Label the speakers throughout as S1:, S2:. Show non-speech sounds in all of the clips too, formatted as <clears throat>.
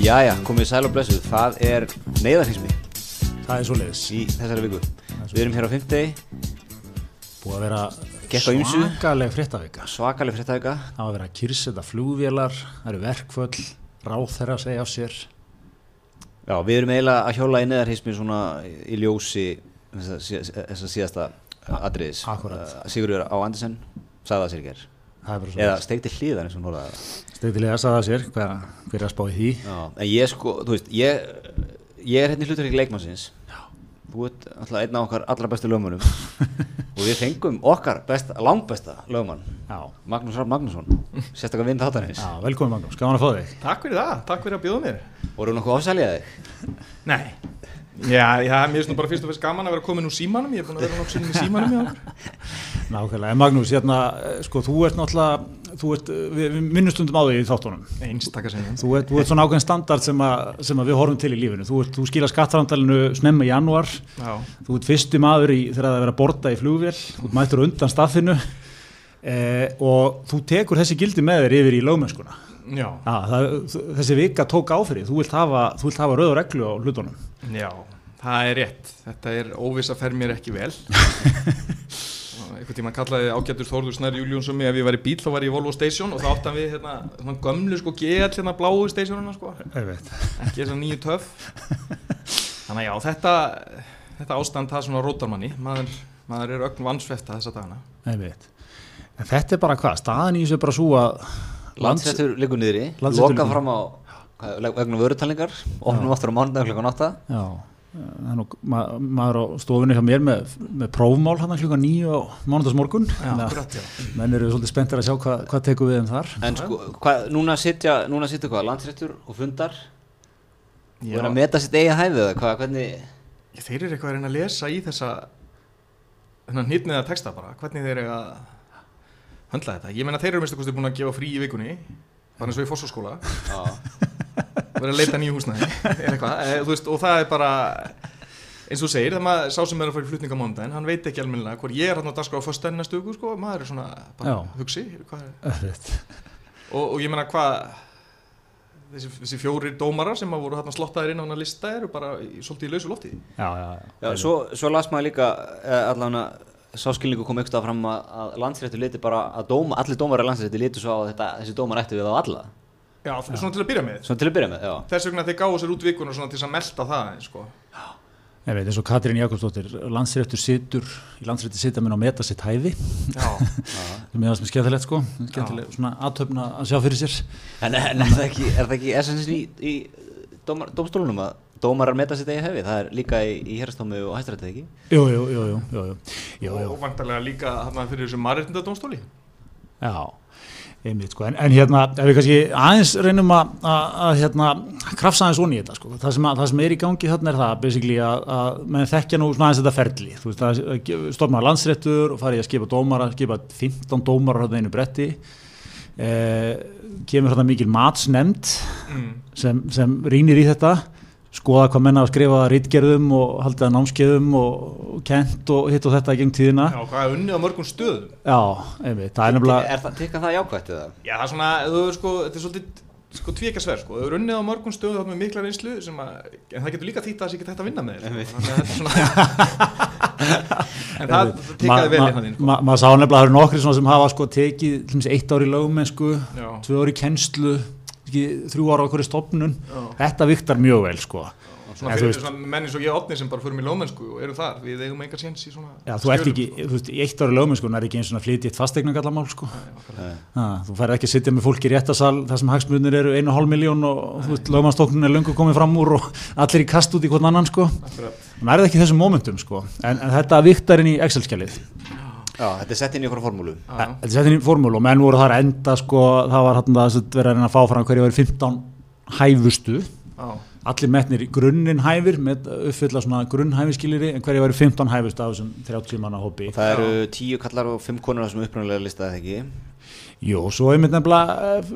S1: Jæja, komið sæl og blessuð, það er neyðarhismi
S2: Það er svo leiðis
S1: í þessari viku. Við erum hér á 50,
S2: Búið að vera svakaleg fréttavika.
S1: Svakaleg fréttavika.
S2: Það var að vera að kyrseta flugvélar Það eru verkföll, ráþherra að segja á sér.
S1: Já, við erum eiginlega að hjóla í neyðarhismi svona í ljósi síð- þessa síðasta atriðis.
S2: Akkúrat.
S1: Uh, Sigurður á Andersen sagði það sér í eða steikti hliðan eins og hún orðaði það.
S2: Sagða sér hver, hver er að spá í því?
S1: Já, en ég sko, þú veist, ég, ég er hérna í hlutverki leikmannsins. Þú ert alltaf einn af okkar allra bestu lögmannum <laughs> og við fengum okkar besta, langbesta lögmann
S2: Já,
S1: Magnús Raff Magnússon, sérstaklega vind þáttanins
S2: velkomin Magnús, gaman að fá þig.
S3: Takk fyrir það, takk fyrir að bjóða mér.
S1: Voru nokkuð ofsælið þig?
S3: Nei Já, já, mér finnst nú bara fyrst og fyrst gaman að vera komin úr símanum. Ég er búin að vera nokkuð sinnum í símanum hjá okkur. <laughs>
S2: Nákvæmlega, en Magnús, hérna, eh, sko, þú ert náttúrulega þú ert, eh, við, við minnustundum á því í þáttunum.
S3: Einstakar sinnum.
S2: Þú ert, þú ert svona ákveðin standard sem, að, sem að við horfum til í lífinu. Þú, ert, þú skila skattframtalinu snemma í janúar.
S3: Já,
S2: Þú ert fyrstu maður í, þegar það er að borda í flugvél, þú ert mættur undan staffinu. Eh, og þú tekur þessi gildi með þér yfir í lögmennskuna.
S3: Já,
S2: Ah, það, þessi vika tók áfyrir, þú vilt hafa, hafa rauð og reglu á hlutunum.
S3: já, það er rétt. Þetta er óviss að fer mér ekki vel. <laughs> Einhvern tíma kallaði ágættur Þórður Snær Júljónsson ef ég var í bíl þá var ég í Volvo Station og þá áttan við hérna, svona gömlu sko GL hérna bláu stationuna sko. Ekki þess að nýju töff. Þannig að já, þetta þetta ástand það svona rótar manni. Maður, maður er ögn vansvefta þessa dagana.
S2: En þetta er bara hvað, staðan í þessu bara svo að
S1: Landsrættur liggur niðri,
S2: Landsréttur
S1: lokað
S2: liggur-
S1: fram á vegna vörutalningar, opnum aftur á mánudag klukkan 8
S2: já, það er nú ma maður á stofunni hjá mér með, með prófmál hann klukka nýju á mánudagsmorgun.
S3: Já,
S2: Þannig að
S3: akkurat, já.
S2: Menn eru svolítið spenntir að sjá hvað, hvað tekur við um þar.
S1: En sko, hvað, núna sitja, núna sitja hvað, landsrættur og fundar? Og er að meta sitt eigið hæfið eða hvað, hvernig
S3: Ég, þeir eru eitthvað að reyna að lesa í þessa þennan hnitniða texta bara. Hvernig þeir eru að höndla þetta. Ég meina þeir eru minnst að búin að gefa frí í vikunni bara eins og í fósfóskóla
S1: Já,
S3: verið að leita nýju húsnæði. <laughs> Eða eitthvað, e, þú veist, og það er bara eins og þú segir, þegar maður sá sem er að fara í flutning á mánudaginn, hann veit ekki almennilega hvort ég er hann á dagskrá á næstu viku, sko, maður er svona bara
S2: Já.
S3: hugsi hvað, er- og, og ég meina hvað þessi, þessi fjórir dómarar sem að voru hann slottaðir inn á hann að lista eru bara í, svolítið í lausu lofti.
S2: Já, já, já.
S1: Já svo, svo las maður líka eh, allan að sáskilningu kom ykkur fram að, að landsrættur liti bara að dóma, allir dómarar landsrættur liti svo á að þetta, þessi dómar ættu við á alla.
S3: Já, svona til að byrja með.
S1: Svona til að byrja með, já.
S3: Þess vegna þeir gáðu sér út vikuna svona til að melta það sko.
S2: Ég veit, eins og Katrín Jakobsdóttir, landsréttur situr, í landsrétti sita minn á meta sitt hæfi,
S3: Já, <laughs>
S2: það er mjög sem skemmtilegt sko, skemmtilegt svona aðtöfna að sjá fyrir sér.
S1: En, en er það ekki, er það ekki essensin í, í dómar, dómstólunum að dómarar meta sitt eigið hefði? Það er líka í, í hérastómi og hæstarættið ekki?
S2: Jú, jú, jú, jú, jú,
S3: og vantarlega líka hann fyrir þessu mannréttindadómstóli.
S2: Já, einmitt sko, en, en hérna, ef við kannski aðeins reynum að, að, að hérna, krafsa aðeins onni í þetta sko, það sem, að, það sem er í gangi þarna er það, basically, að, að menn þekkja nú svona aðeins þetta ferli, þú veist, það stofnaði landsréttur og farið að skipa dómara, skipa 15 dómara á einu bretti, eh, kemur hérna mikil matsnemnd,
S3: mm.
S2: sem, sem rýnir í þetta skoða hvað menna að skrifa rítgerðum og haldið að námskeiðum og, kent og hitt og þetta í geng tíðina
S3: Já, hvað er unnið á mörgum stöðum
S2: já, einmitt, það er nefnilega
S1: Er það, tikka það jákvætt eða?
S3: Já, það er svona, þú veist sko, þetta er svolítið sko tvíkasverð sko, þau eru unnið á mörgum stöðum þarna með mikla reynslu sem að, en það getur líka þýtt að það sé ekki hægt að vinna með þér sko. þannig að þetta er svona <laughs> en það tikkaði vel hérna þín sko.
S2: ma- maður sá nefnilega að það eru nokkri svona sem hafa sko tekið til dæmis, eitt ár í lögmennsku
S3: Já.
S2: tvö ár í kennslu ekki, þrjú ára á hverju stopnun
S3: Já.
S2: þetta viktar mjög vel sko
S3: Svona fyrir
S2: veist-
S3: svona menn eins og ég og Otni sem bara förum í lóðmennsku og erum þar, við eigum engar séns í svona
S2: Já, þú ert ekki,
S3: sko.
S2: þú veist, í eitt ári lögmennsku er ekki eins og flytið fastegna gallamál sko.
S1: Nei.
S2: Ha, þú færð ekki að sitja með fólk í réttasal þar sem hagsmunir eru 1,5 miljón og þú veist, lögmannstóknun er löngu komið fram úr og allir í kast út í hvern annan sko. Það er ekki í þessum momentum sko. en, en þetta viktar inn í Excel-skjalið
S1: Já, þetta er sett inn í okkur formúlu
S3: Já, já.
S2: Þetta er sett inn í formúlu og menn voru þar að enda sko, það var hann að verið að reyna að fá fram hverju verið 15 hæfustu
S3: Já.
S2: allir metnir grunninn hæfir með uppfylla svona grunnhæfiskiliri en hverju verið 15 hæfustu af þessum 30 manna hópi
S1: Og það eru tíu kallar og fimm konur á þessum upprunalega listaði ekki
S2: Jú, svo einmitt nefnilega eh,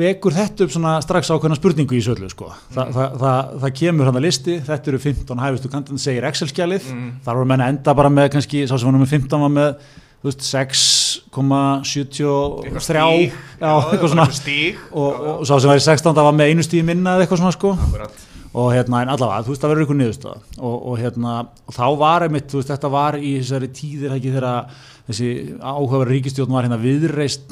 S2: vekur þetta upp svona strax ákveðna spurningu í söllu sko. Þa, það, það, það kemur hann að listi, þetta eru 15 hæfustu kandidatar, segir Excel-skjalið,
S3: Mm.
S2: þar voru menn að enda bara með kannski, sá sem var nummer 15 var með þú veist 6,73
S3: stíg,
S2: já, eitthvað svona
S3: stíg
S2: og, og sá sem var í 16 var með einu stíð minna eða eitthvað svona sko
S3: Akkurat.
S2: og hérna, en allavega, þú veist, það verður ykkur niðurstöða og, og hérna, og þá var einmitt, þú veist, þetta var í þessari tíðir ekki þegar þessi áhugaverð ríkistjórn var hérna viðreist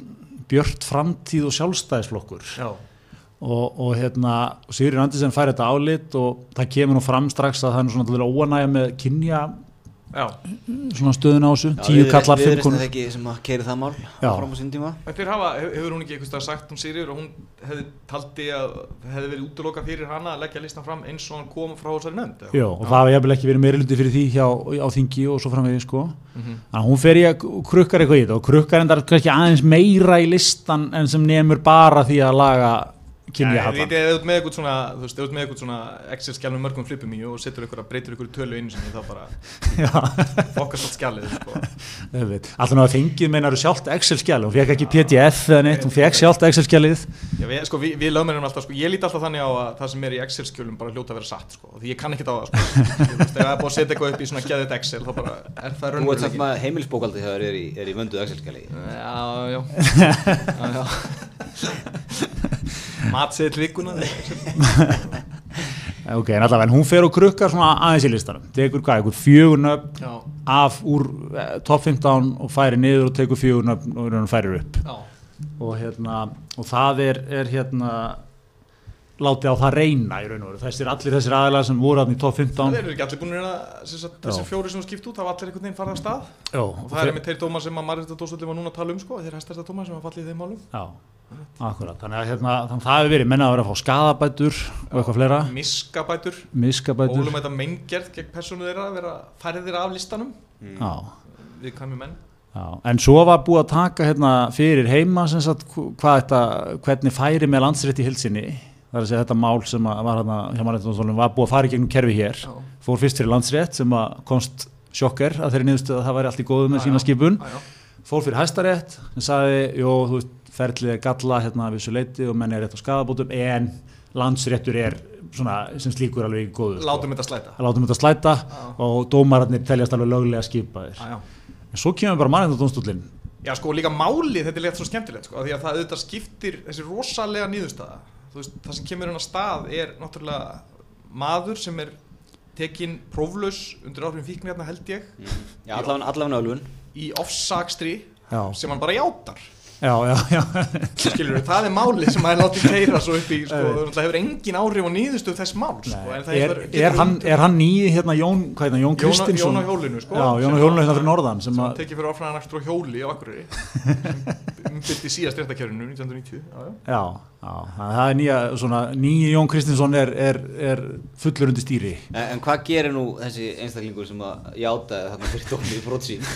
S2: björt framtíð og sjálfstæðisflokkur
S3: Já.
S2: og, og hérna, og Sigurinn Andersen fær þetta álit og það kemur nú fram strax að það er svona óanægja með kynja. Svona stöðun á þessu,
S1: Já,
S2: tíu
S1: við-
S2: kallar,
S1: við
S2: fimm
S1: erum
S2: konur
S1: þetta ekki sem að keiri það mál
S2: Já.
S1: fram á sín tíma
S3: þeir hafa, hef- hefur hún ekki eitthvað sagt um Sigriður og hún hefði taldi að hefði verið útloka fyrir hana að leggja listan fram eins og hann kom frá þessari nefnd eða?
S2: Jó, og það hafa jafnvel ekki verið meirilundi fyrir því hjá, á þingi og svo framvegið sko
S3: Mhm.
S2: Þannig að hún fer í að krukkar eitthvað í þetta og krukkar endar kannski aðeins meira í listan en sem nemur bara því að laga kynja
S3: vitið, ef þú ert með eitthvað svona, þú veist, ef þú ert með eitthvað svona Excel-skjál með mörgum flipum í og setur eitthvað, breytir eitthvað tölu einu sinni þá bara <laughs> fokkast allt skjálið, sko.
S2: Alltaf náða fengið meinar sjálft Excel-skjali hún fekk ekki PDF eða neitt, hún fekk sjálft Excel-skjalið
S3: Já, við, sko, við, við lögmennum alltaf, sko, ég líti alltaf þannig á að það sem er í Excel-skjölum bara hljóta að vera satt, sko, því ég kann ekkert á það, sko. Þú það er búið að setja eitthvað upp í svona geðið Excel, þá bara er það
S1: Þú <laughs>
S3: Matseðil vikuna, <laughs>
S2: Ok, en allavega, hún fer og krukkar svona aðeins í listanum. Tekur hvað, einhver fjögur nöfn
S3: já,
S2: af úr eh, top 15 og færir niður og tekur fjögur nöfn og færir upp.
S3: Já.
S2: og hérna, og það er, er hérna látið á það reyna í raun og veru. Þessir allir þessir aðilega sem voru í top 15
S3: Það eru ekki allir búin að þessi fjóri sem skipt út, það var allir einhvern veginn farið af stað?
S2: Já,
S3: og það er með þeir dómar sem að Marita Dósvöldi var núna að tala um sko, þeir hæstasta dómar sem að fallið í þeim málum.
S2: Já, akkurat, þannig að hérna, þannig að það hefur verið menna að vera að fá skadabætur og eitthvað fleira,
S3: Miskabætur,
S2: miskabætur.
S3: Ólum þetta meingerð gegn persónu þeirra vera færðir af listanum.
S2: Já,
S3: við kvæmi menn.
S2: Já, en svo var búið að taka hérna fyrir heima sem sagt, hv- hvað þetta, hvernig færi með landsrétt í hilsinni, það er að segja þetta mál sem að var hérna hjá mannréttindómstólnum var búið að fara í gegnum kerfi hér,
S3: Já.
S2: fór fyrst fyrir landsrétt sem að komst sjokker að þeirri niðurstöð að það væri allt í góðu með
S3: Já,
S2: sína skipun.
S3: Já,
S2: fór fyrir hæstarétt sem sagði, jú, þú veist, ferlið er galla hérna af þessu leiti og menn er rétt á skadabótum en landsréttur er svona sem slíkur alveg í góðu
S3: Látum þetta slæta.
S2: Sko. látum þetta slæta og dómararnir teljast alveg löglega skipaðir. En svo kemur bara mannendadómstólinn
S3: Já, sko, líka málið, þetta er létt svo skemmtilegt, sko, því að það auðvitað skiptir þessi rosalega nýðustæða. Veist, það sem kemur hérna stað er náttúrulega maður sem er tekinn próflaus undir áhrifin fíknirna held ég.
S1: Já, allavega allavega ölfun
S3: í offsakstri
S2: já,
S3: sem hann bara játar.
S2: já, já, já.
S3: Skilur það er málið sem hann er látið keira svo upp í, sko, það hefur engin áhrif á nýðustuð þess máls, sko, en það
S2: er,
S3: hefur-
S2: er, hann, er hann nýði hérna Jón, hvað heit hann, Jón Kristinsson
S3: Jón á hjólinu, sko,
S2: já, Jón á hjólinu
S3: að-
S2: hérna fyrir norðan sem
S3: sem
S2: að,
S3: tekið fyrir áfræðan á hjóli á Akureyri sem <laughs> umbyrti síðast réttakjörinu 1990 já, já.
S2: já, já, það er nýja svona, nýji Jón Kristinsson er, er, er fullur undir stýri.
S1: En, en hvað gerir nú þessi einstaklingur sem að játa þarna fyrir dómi í brot sín?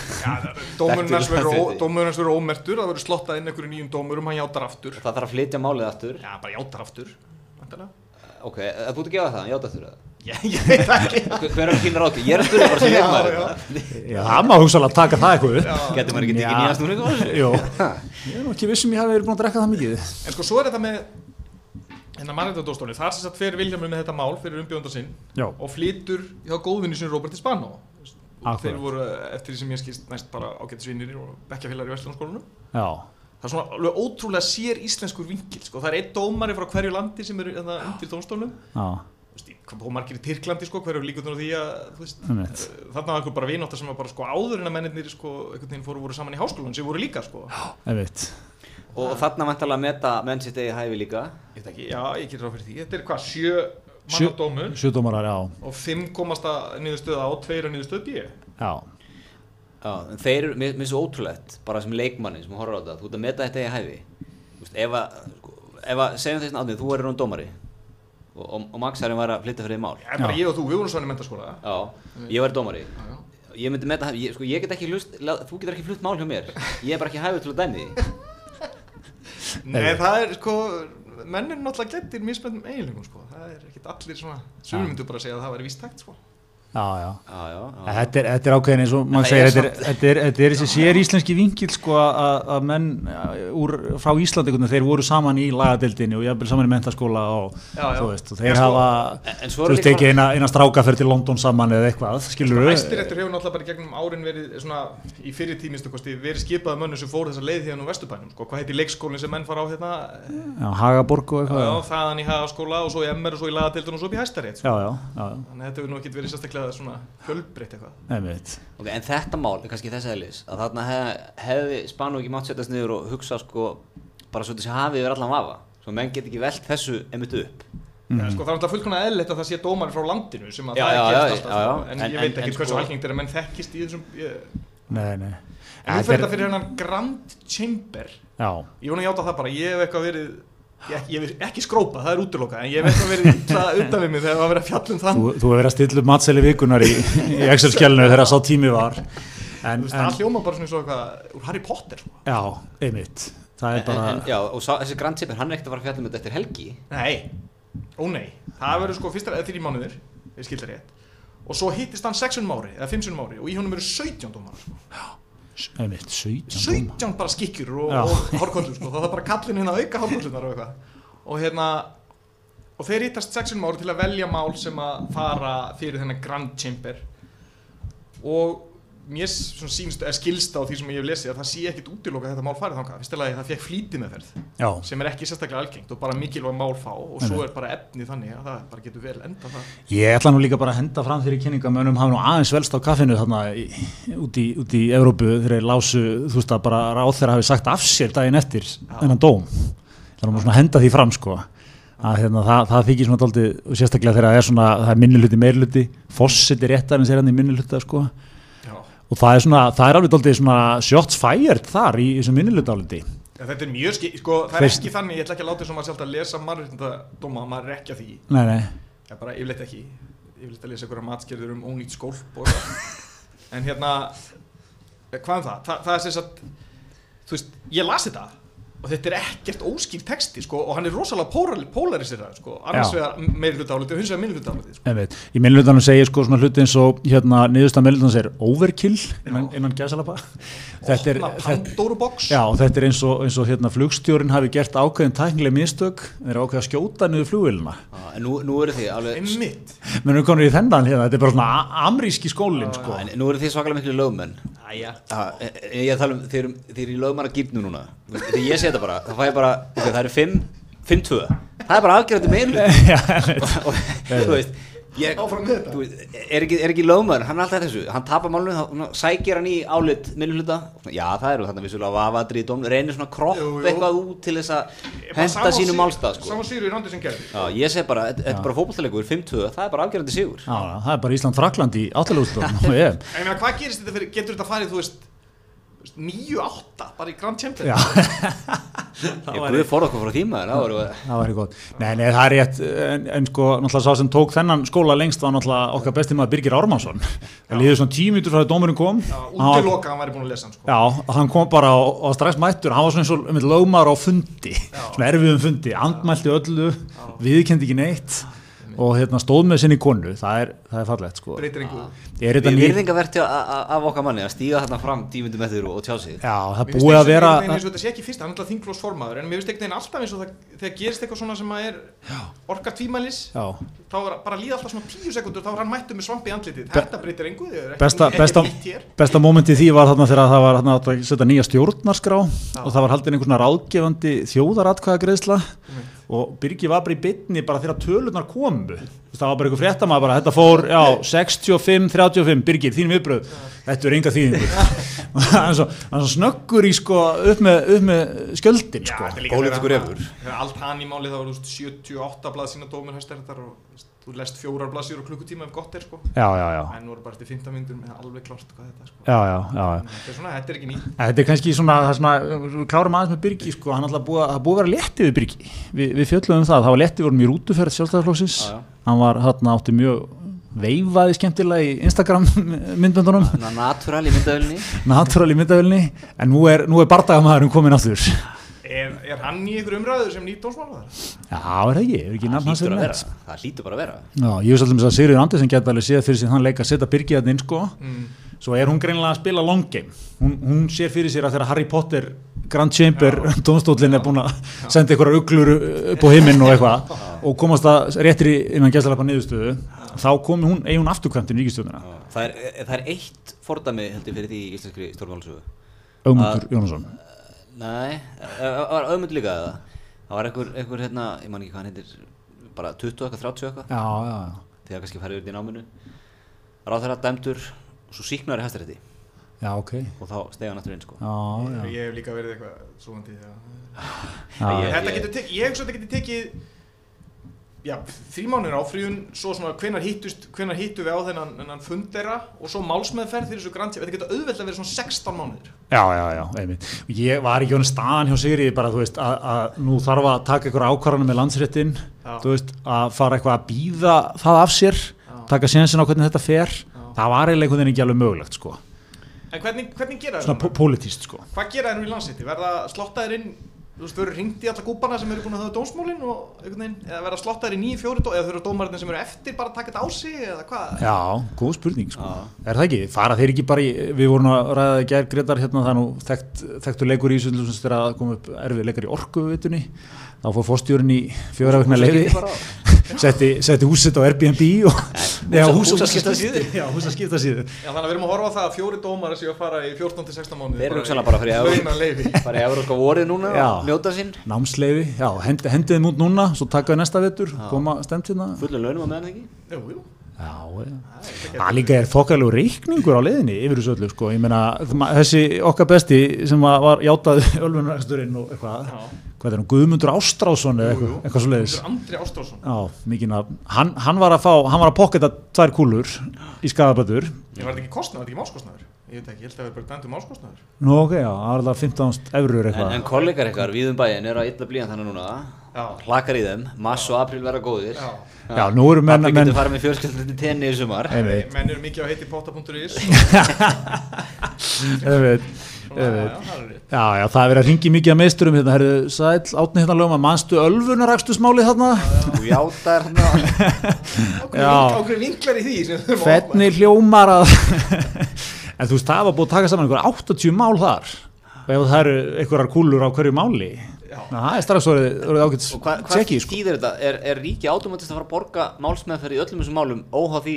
S3: Dómurinn verður ómertur, það verður slottað inn einhverju nýjum dómurum, hann játar aftur.
S1: Það þarf að flytja málið aftur?
S3: Já, bara játar aftur væntanlega.
S1: ok, þú ert að gefa það, hann játa aftur það
S3: Ég, <laughs> ég veit ekki.
S1: Hver- er þín ráð? Ég er að spyrja bara sem
S3: Já,
S1: leikmaður
S3: já.
S1: þetta.
S2: já, það má hugsalega taka það eitthvað
S1: getur maður ekki tekið
S2: Já.
S1: nýjast núna eitthvað
S2: Jú, ég er ekki vissum ég hafi verið búin að drekka það mikið.
S3: En sko, svo er þetta með hennar mannréttadóstóni, þar sem sagt fer Viljámur með þetta mál fyrir umbjóðanda sinn
S2: Já,
S3: og flytur hjá góðvinni sinni Roberti Spano. Þeir voru eftir því sem ég skist næst bara ágættisvinnir og
S2: já,
S3: Það er svona alveg ótrúlega sér íslenskur vinkil sko. Það er einn dómari frá hverju landi sem eru hérna, undir
S2: já,
S3: veist, Hvað búið margir í Tyrklandi sko, hverju líkur á því að þú veist,
S2: einmitt.
S3: eh, þarna var einhver bara vinóttar sem var bara sko áður en að mennirnir sko, einhvern veginn fóru voru saman í háskólan sem voru líka sko.
S1: og þarna vantalega að meta menn sitt eigi hæfi líka?
S3: Ég veit ekki, já, ég getur ráð fyrir því. Þetta er hvað, sjö
S2: Sjö-
S3: manna dómur
S2: Sjödómarar, já,
S3: og fimm komast að niðurstöð á og tveir að niðurstöð B.
S2: Já,
S1: Já, þeir eru, mér er svo ótrúlegt bara sem leikmanni sem horfður á þetta þú ert að meta þetta eigi hæfi og, og, og Harry var að flytta fyrir því mál.
S3: Það er bara ég og þú, við vorum svona í mentaskóla
S1: Já, ég var dómari. Ég myndi meta hæfi, ég, sko, ég get ekki hlust þú getur ekki flutt mál hjá mér. Ég er bara ekki hæfið til að dæmi <laughs>
S3: Nei, það er sko menn er náttúrulega gættir mismöndum eiginlegum sko. það er ekkit allir svona sumir myndu bara að segja að það væri víst tækt sko.
S2: Já, já.
S1: Já, já, já.
S2: Þetta er, þetta er ákveðin eins og
S1: það
S2: segir, þetta er, þetta er, þetta er þessi sér íslenski vingil sko að að menn uh, úr, frá Íslandi, þeir voru saman í lagadeildinni og jafnvel saman í mentaskóla og
S3: Já, já.
S2: þú veist, og þeir
S3: sko-
S2: hafa,
S1: En- en svo
S2: þú veist, ekki eina, eina strákaferð til London saman eða eitthvað, skilur
S3: Hæstiréttur hefur náttúrulega bara í gegnum árin verið svona í fyrir tímistu kosti verið skipað mönnum sem fóru þessa leið hérna á Vesturbænum sko. hvað heitir leikskólinn sem menn fara á hérna
S2: Já, Hagaborg og eitthvað,
S3: já, þaðan í hagaskóla og svo í MR og svo í lagadeildun og svo upp í hæstarétt sko. Verið sérstaklega svona fjölbreytt eitthvað
S2: einmitt.
S1: Ok, en þetta mál er kannski þess eðlis að þarna hef, hefði Spanu ekki mátt setjast niður og hugsa sko bara svo þessi hafið yfir allan vafa svo menn get ekki velt þessu einmitt upp
S3: mm. sko, það er náttúrulega fullkonar eðlilegt að það sé dómar frá landinu sem að
S1: Já,
S3: það er
S1: já,
S3: gerst alltaf
S1: já, já.
S3: sko. en,
S1: En-
S3: ég veit
S1: en-
S3: ekki hversu
S1: sko-
S3: algengt er að menn þekkist í þessum ég,
S2: Nei, nei.
S3: en
S2: Þetta
S3: fyrir þetta fyrir hennan Grand Chamber
S2: Já,
S3: ég vona að játa það bara, ég hef eitthvað verið ég, ég hef ekki skrópa, það er útiloka en ég hef eitthvað verið illa undan við mig þegar það var verið að fjalla um þann
S2: þú, þú hefur verið að stilla upp matseli vikunar í, í Excel-skjálinu þegar sá tími var. En,
S3: Þú veist,
S2: en,
S3: það hljóma bara svona eitthvað úr Harry Potter sko.
S2: já, einmitt. Það er bara,
S1: en, já, og sá, þessi Grand Tipper, hann er ekkert að fara að fjalla um þetta eftir helgi
S3: Nei, ó nei Það verður sko fyrst eða þrjí mánuðir Ég skil það rétt Og svo hittist hann 6 ári eða 5 ári Og í honum eru 17 dómar sko.
S2: einmitt, 17 dómar.
S3: 17 bara skikkjur og, og hórkollur sko. Það er bara kallin hérna að auka hórkollunar og eitthvað Og hérna Og þeir hittast 6 ári til að velja mál sem að fara fyrir þennan Grand Chamber Og mér svona sýnst, eða skilst á því sem ég hef lesið að það sé ekkit útiloka þetta mál farið þangað Fyrstilega það fekk flýti meðferð
S2: Já,
S3: sem er ekki sérstaklega algengt og bara mikilvæg mál fá og svo er bara efnið þannig að það bara getur vel enda það
S2: Ég ætla nú líka bara að henda fram þeirri kynninga mönnum hafa nú aðeins velst á kaffinu þarna í, út, í, út í Evrópu þegar þeir lásu, þú veist að bara ráð þeirra hafi sagt af sér daginn eftir þennan dóm. Það er nú svona að henda því fram sko. Að hérna, það, það þykir svona og sérstaklega þegar það er svona, það er minnuluti meirluti, fossit er réttarins er hann í minnuluta sko. Og það er svona, það er alveg daldið svona shots fired þar í þessum minnuluta áliti.
S3: Ja, þetta er mjög skil, sko, það er
S2: Fyrst-
S3: ekki þannig, ég ætla ekki að láta þess að sjálf að lesa mannréttindadóma, maður er ekki að því,
S2: Nei, nei,
S3: ég bara yfirleitt ekki, yfirleitt að lesa einhverja matskerður um ónýtt skólp og það, <laughs> en hérna, hvað um það, Þa, það er sem sagt, þú veist, ég las þetta og þetta er ekkert óskýr texti, sko, og hann er rosalega pólar, polarisirað, sko, annars vegar meiri hluta áliti og hins vegar minni hluta áliti, sko.
S2: Í minnlutanum segir sko svona hluti eins og hérna niðurstað minnlutanum segir overkill innan, innan gæsalapa þetta er, þetta,
S3: Pandóru box.
S2: já, og þetta er eins og, eins og hérna flugstjórin hafi gert ákveðin tæknileg mistök þeir eru ákveð að skjóta niður flugvélina
S1: Já, en nú, nú eru þið alveg
S3: Einmitt.
S2: menn eru konur í þennan hérna, þetta er bara svona amríski skólin
S1: Já,
S2: sko.
S1: en nú eru þið svakalega miklu lögmenn
S3: Æja.
S1: Já, e- e- ég tala um, þið eru, þið eru í lögmanna gýrnu núna þegar ég sé þetta bara, það fæ ég bara ok, það eru 5, 5-2 það er bara afgerandi meirlu <laughs> og, þú veist ég, þú veist, er ekki, er ekki lögmaður, hann er alltaf þessu hann tapar málunum, þá sækir hann í álit minnuluta, já það eru þarna vissulega vafadri í dóm, reynir svona kropp
S3: Jú, jú.
S1: eitthvað út til þess að henda sínum málstað sko.
S3: Saman sýru í randi sem gerði.
S1: já, ég seg bara, þetta er bara fótballtalegur 5-2, það er bara afgerandi sigur.
S2: Já, það er bara Ísland-Frakland í áttalústum <laughs>
S3: En ég meina, hvað gerist þetta fyrir, getur þetta farið, þú veist, 9-8 bara í Grand Champion?
S2: Já. <laughs>
S1: ég guði fór okkur frá tíma það
S2: það væri gott. Nei, nei, það er rétt en, en sko, náttúrulega sá sem tók þennan skóla lengst var náttúrulega okkar besti maður Birgir Ármannsson. Það líður svona tímitur frá því dómurinn kom.
S3: Já,
S2: Hann var-
S3: útiloka hann væri búin að lesa hann, sko.
S2: Já, hann kom bara og, og strax mættur, hann var svona eins og um lögmar á fundi, svona erfiðum fundi, andmælti öllu, viðkendi ekki neitt og hérna, stóð með sinni konu, það er, það er fallegt sko.
S3: Einhverju.
S2: Er þetta
S1: Við
S2: ný...
S1: virðingaverti af okkar manni að stíga þarna fram tímundum eftir og, og tjá sig.
S2: Já, það búið að vera...
S3: þetta sé ekki fyrst, hann er alltaf þingflósformaður, en mér finnst einhvern veginn alltaf eins og það, þegar gerist eitthvað svona sem að er orka tvímælis,
S2: Já,
S3: þá er bara líða alltaf svona tíu sekundur, þá er hann mættu með svampi í andlitið. Þetta breytir er
S2: besta, besta,
S3: nýtt
S2: besta mómenti í því var þarna þegar það var þarna að setja nýja stjórnarskrá og það var haldin einhvern ráðgefandi þjóðaratkvæðagreðsla og Birgi var bara í bytni bara þegar tölunar komu það var bara einhver fréttamaður bara, þetta fór, já, 65-35, Birgir, þín viðbröð, þetta <laughs> er enga þýðingur. hann svo, svo snöggur í sko upp með, upp með skjöldin sko.
S3: þetta er líka
S1: Pólitískur
S3: þegar-
S1: refur.
S3: Þegar allt hann í máli þá var þú veist, 78 blað sína dómur hæstaréttar og þú lest fjórar blaðsjur og klukkutíma ef gott er sko.
S2: Já, já, já,
S3: En nú er bara eftir 15 myndur með alveg klart hvað þetta er sko.
S2: já, já, já.
S3: Þetta er svona, þetta er ekki nýtt.
S2: Þetta er kannski svona, það er svona, við klárum aðeins með Birgi sko, hann alltaf búið, að- búið að vera léttið við Birgi, Vi, við fjöllum um það, það var léttið vorum í rútuferð sjálfstæðarflóksins,
S1: Já, já.
S2: hann var hann átti mjög veifaði skemmtilega í Instagram <laughs> myndböndunum,
S1: Natúral í myndavelni
S2: natural í myndavölni, en nú er, nú er bardagamæðurinn komin aftur.
S3: Er, er hann í ykkur umræðu sem nýtt dómsmálaðar?
S2: Já, er það ekki, er ekki nafn hans
S1: að vera. Það hlýtur bara að vera.
S2: Já, ég veist alltaf að Sigurður Andersen geta alveg séð fyrir sig þann leik að setja Birgir hann inn sko.
S3: Mm.
S2: svo er hún greinilega að spila long game. Hún, hún sér fyrir sér að þegar Harry Potter Grand Chamber, dómstólinn er búin að <laughs> senda einhverjar uglur upp á heiminn og eitthvað og komast að réttri innan gæstalapa niðurstöðu þá komi hún, eigi hún afturkvæmtin í ríkistjóðuna
S1: er, það Nei, það var auðmund líka eða? Það var einhver, einhver hérna, ég man ekki hvað hann heitir bara 20 eitthvað, 30 eitthvað.
S2: Já, já, já,
S1: þegar kannski færið út í náminu. Ráð þeirra dæmdur og svo síknar í hæstarétti.
S2: Já, ok.
S1: Og þá stegi hann aftur inn sko.
S2: Já, já,
S3: Ég hef líka verið eitthvað já, <laughs>
S1: Ég-
S3: Þetta getur tekið, ég að þetta getur tekið Já, þrjí mánir áfríðun svo svona hvenar hittust hvenar hittu við á þennan, þennan fundera og svo málsmeðferð fyrir þessu grann þetta getur auðvelt að vera svona 16 mánuður
S2: já, já, já einmitt. Ég var ekki honum staðan hjá Sigriði bara, þú veist, að, nú þarf að taka einhver ákvarðanum með landsréttin
S3: Já.
S2: þú veist, að fara eitthvað að býða það af sér, taka sénsinn á hvernig þetta fer. Það var eiginlega einhvern veginn ekki alveg mögulegt sko,
S3: En hvernig, hvernig gera
S2: svona po- pólitískt sko.
S3: Hvað gera þeir nú í landsitti? Verða slottaðir inn þú veist, verður ringt í alla gúbana sem eru búin að hafa dómsmálin og veginn, eða verða slottaðir í nýju fjóri eða þurfa dómarinn sem eru eftir bara að taka þetta á sig eða hvað?
S2: Já, góð spurning sko. Er það ekki? Fara þeir ekki bara í, við vorum að ræða gær Gretar hérna, nú þekkt, þekktur leikur í Ísundlu sem þegar að koma upp erfið leikar í orkuvitunni þá fór fórstjórinn í fjóra vegna leiði setti, setti húsitt á Airbnb og <laughs>
S1: húsa- húsaskiptasíðu. <laughs>
S2: Já, húsaskiptasíðu.
S3: Já, þannig að við erum að horfa á það að fjóri dómar séu að fara í 14-16 mánuði
S1: Þeir eru hugsanlega bara að fara í Evróska <laughs> vorið núna
S2: Já.
S1: og njóta sín.
S2: Námsleifi, já, hendi, hendið þeim út núna svo taka við næsta vetur, koma stemt hérna.
S1: Fullu launum á meðan ekki?
S3: Jú, jú
S2: Já, já. Það líka er þokkalegu reikningur á leiðinni yfir þessu öllu, sko, ég meina þessi okkar besti sem var, var játað <laughs> ölfunarsturinn og eitthvað hvað er hann, Guðmundur Ástrásson eða eitthvað, eitthvað svo leiðis
S3: er Andri Ástrásson
S2: Já, mikið nafn, hann, hann var að fá hann var að pokketa tvær kúlur í skadabötur
S3: Ég var þetta ekki kostnaður, var þetta ekki máskostnaður Ég veit ekki, ég held að það er bara dæmdu máskostnaður
S2: Nú ok, já, alltaf 15 eurur
S1: en,
S2: eitthvað.
S1: En kollegar ykkar við um bæin eru að illa blíðan þannig núna.
S3: Já.
S1: hlakar í þeim, mars og april vera góðir.
S3: Já.
S2: Já, nú eru menn, menn
S1: getur farið með fjölskyldin til tenni í sumar.
S2: Einmitt,
S3: Menn eru mikið á heiti potta.is <laughs> Já, já, það er rétt.
S2: Já, já, það er verið að ringi mikið að meisturum hérna, herðu, sæl, átni hérna lögum að
S1: og játar hérna. <laughs>
S2: Já.
S3: Ákveð vinklar í því
S2: hvernig hljómar að <laughs> en þú veist, það var búið að taka saman einhver 80 mál þar og ef það eru einhverjar kúlur á hverju máli það er strax orðið, ágætt
S1: og hva, hvað
S2: tjekki, sko.
S1: þýðir þetta? Er, er ríki automatist að fara að borga málsmeðferð í öllum þessum málum óháð því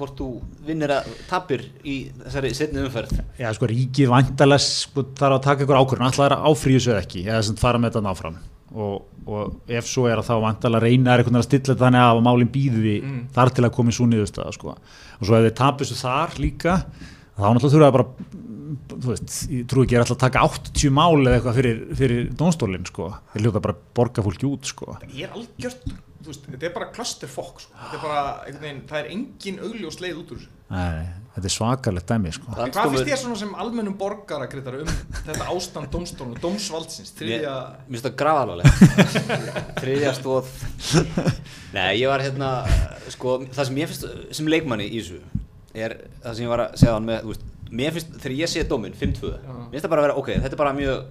S1: hvort þú vinnir að tapir í þessari setni umferð
S2: Já, sko, ríkið væntalega sko, þarf að taka einhver ákvörðun, alltaf er að áfríðu sér ekki eða sem fara með þetta náfram og, og ef svo er að þá væntalega reyna er einhvern veginn að stilla þannig að málinn býði
S3: Mm.
S2: þar til að koma í svo niðurstaða sko. og svo ef þið tapir þessu þar líka þá náttúrulega þurfa það bara þú veist, ég trú ekki að alltaf að taka 80 mál eða eitthvað fyrir, fyrir dónstólinn sko. þeir hljóta bara að borga fólki út sko.
S3: Ég er algjört, þú veist, þetta er bara clusterfuck sko. Þetta er bara, einhvern veginn, það er engin augljós leið út úr þessu
S2: Nei, þetta er svakalegt dæmi sko.
S3: Hvað finnst þér svona sem almennum borgara Grétar, um þetta ástand dómstólum, dómsvaldsins,
S1: Mér
S3: þriðja
S1: mér finnst það gravalvarlegt <laughs> þriðja stóð <laughs> Nei, ég var hérna sko, það sem ég finnst sem leikmanni í þessu er það sem ég var að segja hann með veist, mér finnst, þegar ég sé dóminn 5-2 mér finnst það bara að vera, ok, þetta er bara mjög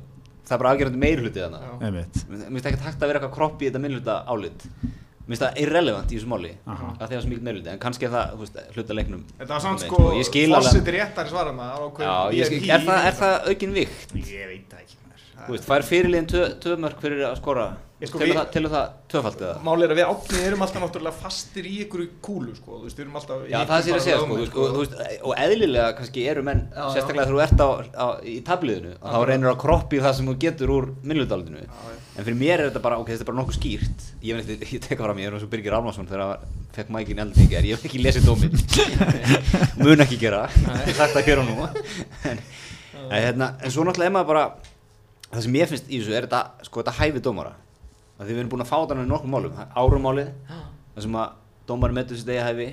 S1: það er bara afgerandi meirhluti þarna
S3: Já.
S2: Einmitt.
S1: mér finnst ekki hægt að vera eitthvað kropp í þetta meirhluta álit mér finnst það irrelevant í þessu máli
S2: Aha.
S1: að það er mikið meirhluti, en kannski er það veist, hluta leiknum
S3: samt
S1: Nei,
S3: sko, það var ákveðin
S1: Já, ég skil,
S3: VIP.
S1: er það, er það aukin vikt?
S3: Ég veit það ekki maður.
S1: Þú veist, fær fyrirliðin tvö, tvö mörg fyrir að skora
S3: sko,
S1: Telur það, það tvöfald eða?
S3: Mál er að við átnið erum alltaf náttúrulega fastir í ykkur kúlu sko, þú veist, við erum alltaf
S1: Já, það sé ég að segja, sko,
S3: lögmenn,
S1: þú veist, og, eðlilega kannski eru menn,
S3: Já, já.
S1: sérstaklega þegar þú ert á, á, í tabliðinu, að þá
S3: Já.
S1: reynir að kroppi það sem þú getur úr minnlutaldinu.
S3: Já, já.
S1: En fyrir mér er þetta bara, ok, þetta er bara nokkuð skýrt. Ég veit ekki, <laughs> ég tek fram, ég er eins og Birgir Árnason þegar fekk mækinn eldi í gerð, ég hef ekki lesið dóminn, <laughs> mun ekki gera, sagt að gera nú. <laughs> en, en, hérna, en svo náttúrulega er maður bara, það sem ég finnst í þessu er þetta, sko, þetta hæfi dómara. Af Því við erum búin að fá þetta í nokkuð málum, árumálið, það sem að dómari metur sitt eigi hæfi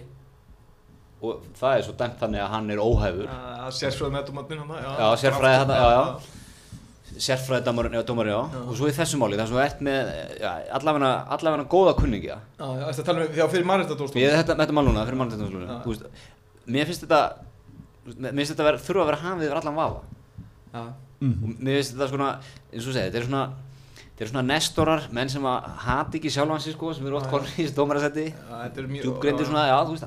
S1: og það er svo dæmt þannig að hann er óhæfur.
S3: Að sérfræði með dómarnin hann
S1: Já, sérfræði þarna, já, já. sérfræði dómari, já, dómari, já. og svo í þessu máli, það sem ert með já, allavega, allavega góða kunningja
S3: Já, já, þetta tala um því á fyrir mannréttadómstól
S1: ég þetta, þetta mál núna, fyrir
S3: Já.
S1: mannstættanslunum mér finnst þetta mér finnst þetta þurfa að vera hafið yfir allan vafa.
S3: Já,
S1: og mér finnst þetta svona eins og segir, þetta er svona þetta er svona nestorar, menn sem að hati ekki sjálfan sig sko, sem eru oft konur í
S3: er mjög
S1: djúbgreindi svona, já, þú veist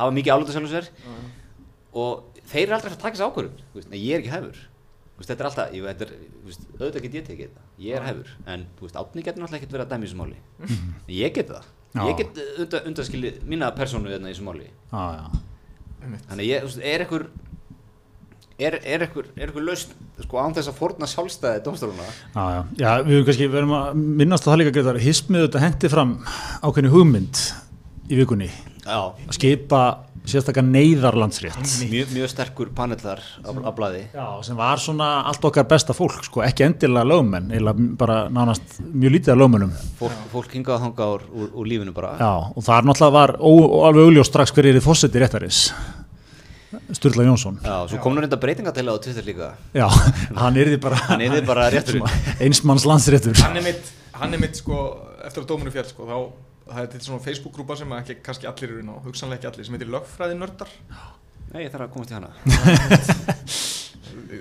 S1: hafa mikið álötu sjálfum sér. Og þeir eru aldrei að taka þessu nei, ég er ekki hæfur. Þú veist, þetta er alltaf, ég, þetta er, veist, auðvitað get ég tekið þetta, ég er hæfur, en átni getur náttúrulega ekkert verið að dæmi í þessu máli, en ég get það,
S2: Já.
S1: ég get undan, undanskilið mína persónu þarna í þessu máli,
S2: Já, já.
S1: þannig ég, veist, er ekkur, er, er ekkur, er ekkur lausn, sko, án þess að forna sjálfstæði dómstóluna,
S2: Já, já, já, við höfum kannski verðum að minnast á það líka greitar, hismið þetta hendi fram ákveðni hugmynd í vikunni
S1: já,
S2: að skipa sérstaklega neyðarlandsrétt.
S1: Mjög, mjög sterkur panellar blaði,
S2: Já, sem var svona allt okkar besta fólk, sko, ekki endilega lögmenn, eða bara nánast mjög lítið af lögmennum.
S1: fólk, fólk hingað að þanga úr, úr, úr lífinu bara,
S2: Já, og það er náttúrulega var ó, alveg augljós strax hver er í fósetti réttaris, Sturla Jónsson.
S1: já, svo kom nú reynda breytinga til á Twitter líka,
S2: Já, <laughs> hann er því bara
S1: hann bara <laughs>
S2: einsmanns landsréttur.
S3: hann er mitt, hann er mitt sko, eftir að dóminu fjall sko, þá það er til svona Facebook-grúpa sem ekki kannski allir eru inn á, hugsanlega ekki allir, sem heitir Lögfræði nördar.
S1: Nei, ég þarf að komast í hana,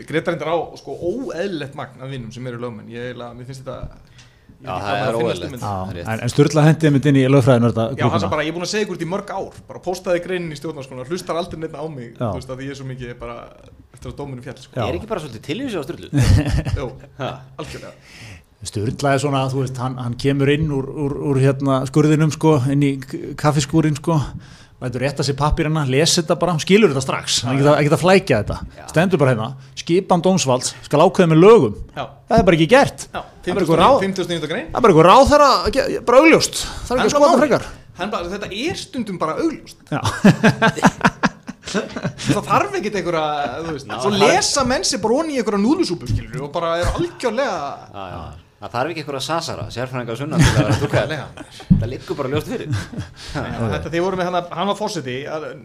S3: Gretar reyndar á sko óeðlilegt magn af vinnum sem eru lögmenn, ég mér finnst þetta ég
S1: Já, það er er rétt.
S2: en, en Sturla hendið mitt inn í lögfræðinu þetta
S3: Já, hann sagði bara, ég er búin að segja ykkur þetta í mörg ár. Bara postaði greinin í stjórnarskóna, hlustar aldrei neitt á mig þú veist að því ég er svo mikið bara eftir að dóminu fjall sko.
S1: Er ekki bara svolítið tilvísi á styrlu, <laughs>
S3: Jú,
S1: ha,
S3: algjörlega.
S2: Sturla er svona, þú veist, hann, hann kemur inn úr, úr, úr hérna skurðinum sko, inn í k- kaffiskúrin sko, lætur rétta sér pappirina, lesi þetta bara, skilur þetta strax, hann er ekki að, flækja þetta,
S1: Já.
S2: stendur bara hérna, skipan dómsvalds, skal ákveða með lögum,
S3: Já,
S2: það er bara ekki gert,
S3: já,
S2: Það er bara eitthvað ráð.
S3: 59. grein.
S2: Það er bara eitthvað ráð þeirra, bara augljóst, það er ekki að skoða það frekar.
S3: Bara, þetta er stundum bara augljóst.
S2: Já, <laughs>
S3: það þarf ekkert einhverja, þú veist
S1: Ná,
S3: svo
S1: það-
S3: lesa menn sér bara onni í einhverja núðlusúpu skilur og bara er algjörlega
S1: já, já, það þarf ekki eitthvað að sasara, sérfræðinga á sunnan til að vera að dúka
S3: Algjörlega.
S1: það liggur bara ljóst fyrir,
S3: þetta þið voru með hann, hann var fórseti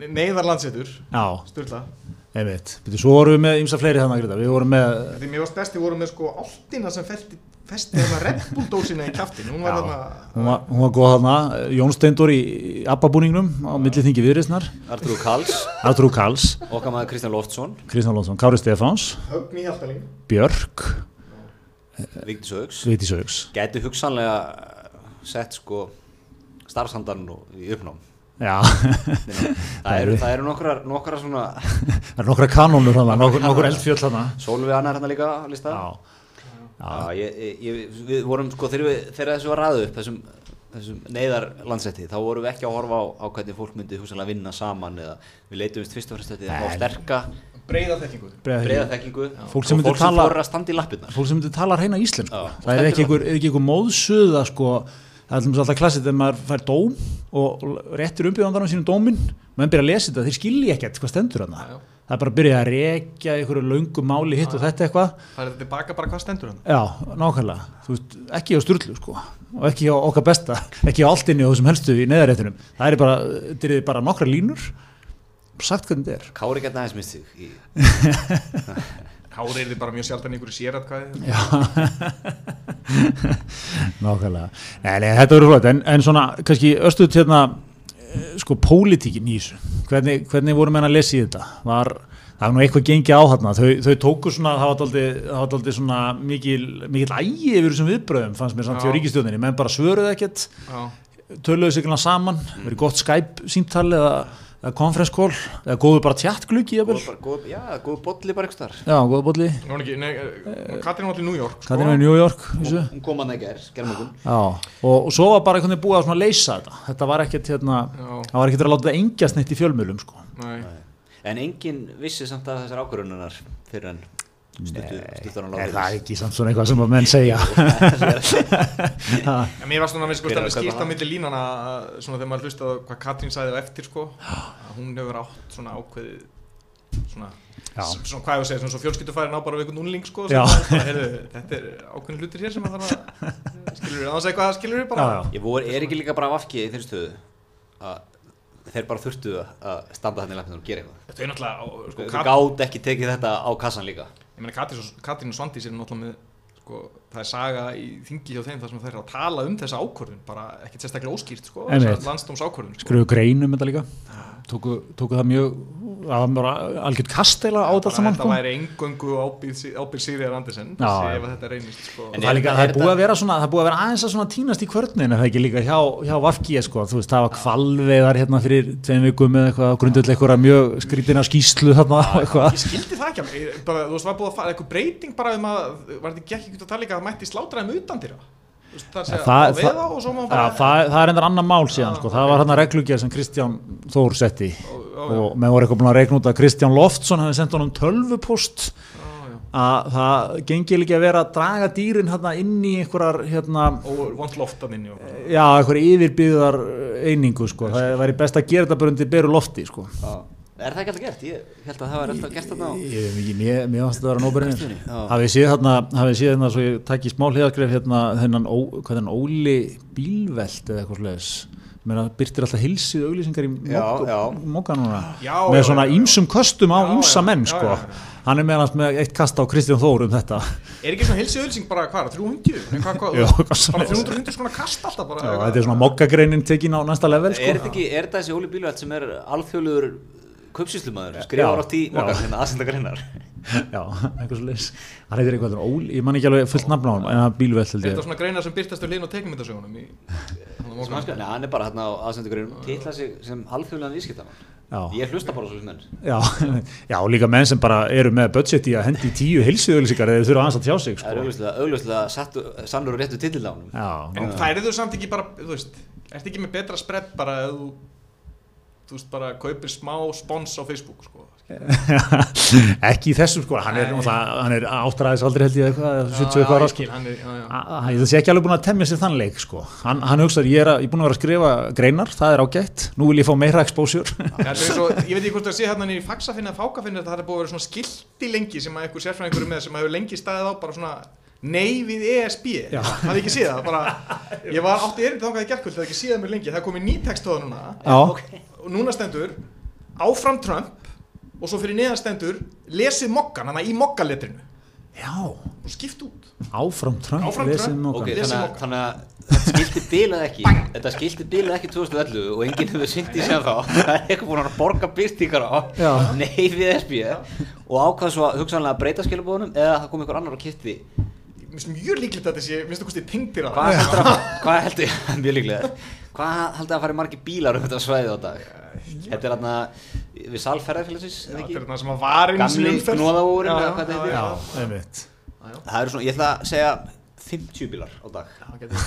S3: neyðar landsetur,
S2: já,
S3: styrla
S2: svo vorum við með ýmsa fleiri þannig að við vorum með,
S3: því mér varst best, þið voru með sko áltina sem festi, festi hérna Red Bull dósina í kjaftin hún var hérna
S2: hún var, hún var góð þarna, Jón Steindur í Abba-búningnum á milli þingi viðreisnar,
S1: Artur Kals
S2: Artur Karls,
S1: okkar maður Kristján Loftsson,
S2: Kristján Lónsson, Kári Stefáns, Björk,
S1: Vigdís Augs gæti hugsanlega sett sko starfsandan í uppnám.
S2: Já,
S1: það eru, það eru nokkrar, nokkrar svona
S2: það er nokkra kanónur hana, nokkur, nokkur eldfjöll hana
S1: Sólvi Anna er hérna líka á lista.
S2: Já,
S1: Já, ég, ég, við vorum sko þegar, þessu var ræðu upp þessum, neyðar landsetti þá vorum við ekki að horfa á, á hvernig fólk myndi hugsanlega vinna saman eða við leitumst fyrst og fremst að fá sterka
S3: breiða þekkingu
S2: breiða þekkingu. Fólk sem
S1: sem
S2: tala-
S1: fór að standa í lappirnar.
S2: Fólk sem myndi tala reyna íslensku.
S1: Já,
S2: Það er ekki einhver, er ekki einhver móðsuða sko, það er alltaf alltaf klassið þegar maður fær dóm og réttir umbygðandarinn sínum dóminn. Menn byrja að lesa þetta, þeir skilji ekkert hvað stendur hana
S3: Já.
S2: það er bara að byrja að rekja einhverju löngu máli hitt og þetta eitthvað.
S3: Það er þetta tilbaka bara hvað stendur hann
S2: Já, nákvæmlega, veist, ekki á sturlu sko, og ekki á okkar besta. Ekki á alltinni og þessum helstu í neðaréttunum það er bara, þetta er bara nokkra línur sagt hvernig þetta er.
S1: Kári gæti aðeins mist sig í,
S3: Hári er þið bara mjög sjaldan einhverju sératkvæði <laughs>
S2: nákvæmlega, nei, nei, þetta verður flott. En, en svona, kannski östuð hérna eh, sko, pólitíkin í þessu. Hvernig, hvernig voru menn að lesa í þetta? Var, það var nú eitthvað gengið á þarna. Þau, þau tóku svona, það var dálítið það var dálítið svona mikil, mikil ægi yfir þessum viðbröðum, fannst mér samt
S3: Já.
S2: hjá ríkistjóðinni menn bara svöruðu ekkert
S3: Já,
S2: töluðu sig saman, verið gott Skype símtal eða, eða conference call eða góðu bara tjattgluggi
S1: já, góð bolli bara eitthvað
S2: já, góðu
S3: er eh, Katrín var til New York sko.
S2: Er New York
S1: hún kom að neger, gerðum okkur
S2: já, og, og svo var bara einhvern veginn búið að svona leysa þetta. Þetta var ekkert hérna,
S3: Já,
S2: það var ekkert að láta þetta engjast neitt í fjölmjölum sko.
S3: nei.
S1: En enginn vissi samt að þessar ákvörununar fyrir stuttu, stuttur hann
S2: er
S1: látið
S2: það ekki samt svona eitthvað sem að menn segja? <laughs>
S3: En mér var svona að við sko
S1: er að kaupa
S3: skýrt á milli línana að svona þegar maður hlustaði á hvað Katrín sagði á eftir sko að hún hefur átt svona ákveðið svona, svona hvað ég að segja, svona svo fjölskyldufærin á bara við einhvern unling sko þetta er ákveðin hlutir hér sem að þarf að <laughs> skilur við, að segja hvað skilur við bara?
S2: Já, já.
S1: ég vor, er ekki líka bara vafkið í þeirri stöðu að þeir bara þurftu að standa þannig og gera eitthvað?
S3: Er sko,
S1: Þau
S3: Kat,
S1: gátt ekki tekið þetta á kassan líka
S3: ég meina Katrín, og Svandís er náttúrulega með sko, það er saga í þingi hjá þeim þar sem þeir eru að tala um þessa ákvörðun bara ekkert sérstaklega óskýrt sko, landsdóms ákvörðun sko.
S2: skrifu greinum þetta líka tóku, tóku það mjög það var bara algjört kastela á þetta saman
S3: þetta
S2: sko.
S3: væri engöngu ábyrð Sýriðar Andersen ef þetta reynist sko.
S1: En
S2: það er, líka,
S1: er
S2: það er
S1: þetta-
S2: búið að vera svona það er búið að vera aðeins að svona tínast í kvörnin það er ekki líka hjá, hjá Vafki sko. þú veist, það var kvalveðar hérna fyrir tveim vikum með eitthvað grundull eitthvað mjög skrítina skýslu þarna
S3: ég skildi það ekki alveg, bara, þú veist, var búið að fara eitthvað breyting bara um að, var þetta gekk ekki út að tala líka að það mætti slátraðum utan dýra það sé
S2: Ja,
S3: að
S2: það-
S3: það, bara
S2: það, það er endur annar mál síðan sko. það var hérna reglugjör sem Kristján Þór setti.
S3: Já,
S2: og með voru eitthvað búin að regna út að Kristján Loftsson hefði sendt honum tölvupost að það gengi líka að vera að draga dýrin hérna inn í einhverjar hérna,
S3: og vant loftan inn í og
S2: já, einhverjar yfirbyggðar einingu sko. það væri best að gera þetta bara undir beru lofti sko.
S1: Er það ekki alltaf gert? Ég held að það var alltaf gert þarna á
S2: ég, ég, mér, mér fannst þetta að vera nóbærin
S1: Já.
S2: hafið séð hérna, hafið séð hérna svo ég takk í smá hliðaskref hérna þennan, ó, hvað er hann, Óli Bílvelt eða eitthvað slags mér að byrtir alltaf hilsið auglýsingar í. Mokka núna
S3: Já,
S2: með svona ímsum köstum á ímsa menn sko
S3: já, já.
S2: hann er meðan með eitt kast á Kristján Þór um þetta
S3: er ekki svona hilsi ölsing bara hvað, 300 Nei, hvað, hvað, <laughs>
S2: Já,
S3: bara
S2: svoleiðis.
S3: 300 svona kast alltaf bara,
S2: Já, þetta er svona mokkagreinin tekin á næsta level
S1: Er
S2: sko.
S1: þetta ekki, er þetta þessi Óli Bílvælt sem er alþjóðluður kaupsýslumæður, skrifar átt í
S2: já.
S1: mokkar, hérna aðsenda greinar
S2: já, eitthvað svo leis hann heitir eitthvað Óli, ég man ekki alveg fullt nafn á hann en það Bílvelt held
S3: er þetta svona greinar sem byrtast við hlinn og teikmyndasögunum
S1: Nei, hann er bara hérna á aðsenda greinum titla sig sem alþjóðluðan vískiptamann
S2: Já.
S1: Ég hlusta bara á þessu menn.
S2: Já, <laughs> já, líka menn sem bara eru með budget í að hendi í tíu heilsuðulísikar eða þeir þurfa aðeins að tjá sig
S1: Það er
S2: sko.
S1: augljóslega, augljóslega
S3: þú ekki veist ekki bara kaupir smá spons á Facebook sko. <laughs>
S2: Ekki í þessum sko, hann er, er áttræðis aldrei held ég eitthvað, eða 70 eitthvað ára sko.
S3: er,
S2: sé ekki alveg búin að temja sér þann leik sko. hann, hann hugsaður, ég er, að, ég er búin að vera að skrifa greinar, það er ágætt, nú vil ég fá meira exposure.
S3: Það er svo, <laughs> ég veit ekki hvort það sé hérna í faxafinn eða fákafinn það er búið að vera svona skilti lengi sem að einhver sérfræðingur er með sem hefur lengi staðið á bara svona nei við ESB
S2: Já.
S3: hafði ekki séð það? Bara, <laughs> ég var átti erindi þangað í gerkvöld það hafði ekki það mér lengi, það er komið ný text á það núna.
S2: Já,
S3: og núna stendur áfram Trump og svo fyrir neðan stendur lesið mokkan, hann í mokkaletrinu
S2: já,
S3: og skipt út.
S2: Áfram Trump,
S3: Áfram
S2: lesið
S3: Trump.
S2: mokkan.
S1: Ok,
S3: Lesið
S1: þannig, þannig að þetta skilti bilað ekki Þetta skilti bilað ekki 2011 og enginn hefur syndi sem þá. Það er eitthvað búin að borga byrtingar á
S2: Já.
S1: Nei við SB og ákvað svo að hugsanlega að breyta skilabóðunum eða það kom einhver annar og kipti
S3: mjög líklegt að þetta sé, minnst þú kostið tengdir að
S1: Hvað heldur að, hvað heldur, mjög líklega Hvað heldur að fara margir bílar um þetta svæði á dag? Þetta er hérna við salferðarfélagsins, eða
S3: er
S1: ekki?
S3: það sem að var einu sinni
S1: Gamli
S3: Já,
S1: eða hvað þetta
S3: já,
S1: heitir?
S3: já,
S2: Já, einmitt.
S1: Það eru svona, ég ætla að segja 50 bílar á dag.
S3: Já, getur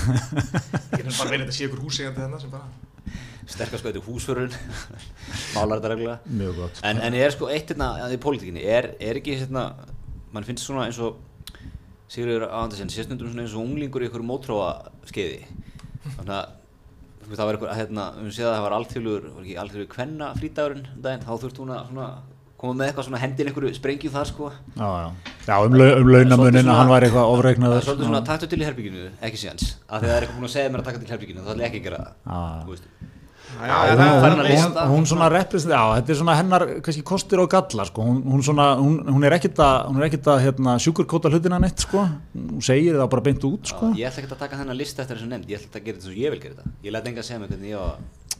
S3: <laughs> Getur bara verið þetta sé ykkur húsegandi þarna sem bara
S1: Sterkast sko, þetta er húsförun <laughs> Málar þetta reglulega
S2: Mjög gott.
S1: En, en er sko eitt hérna í pólitíkinni, er, er ekki hérna, mann finnst svona eins og Sigurður Andersen, sérstundum svona eins og unglingur í ykkur mótróa skeiði Þannig að það var eitthvað, hérna, við séð að það var alþjóðlugur, var ekki alþjóðlugur kvenna frítagurinn um daginn, þá þurfti hún að svona koma með eitthvað svona hendin einhverju sprengju þar sko.
S2: Já, já, já um, lau, um launamunin að hann væri eitthvað
S1: er svolítið svona taktu til í herbygginu, ekki því að það er eitthvað búin að segja mér að taka til herbygginu þá ætla ég ekki að gera það þú veist.
S3: Já,
S2: Já,
S3: já,
S2: hún,
S3: er
S2: svona represent, já, þetta er svona hennar kannski kostir og gallar, sko, hún, hún svona hún, hún er ekkit að, hún er ekkit að hérna, sjúkurkóta hlutina neitt, sko, hún segir það bara beint út, sko.
S1: Já, ég ætla ekki að taka þennan lista eftir þessu nefnd. Ég ætla að gera þetta svo ég vil gera þetta. Ég læt enga að segja mig hvernig ég á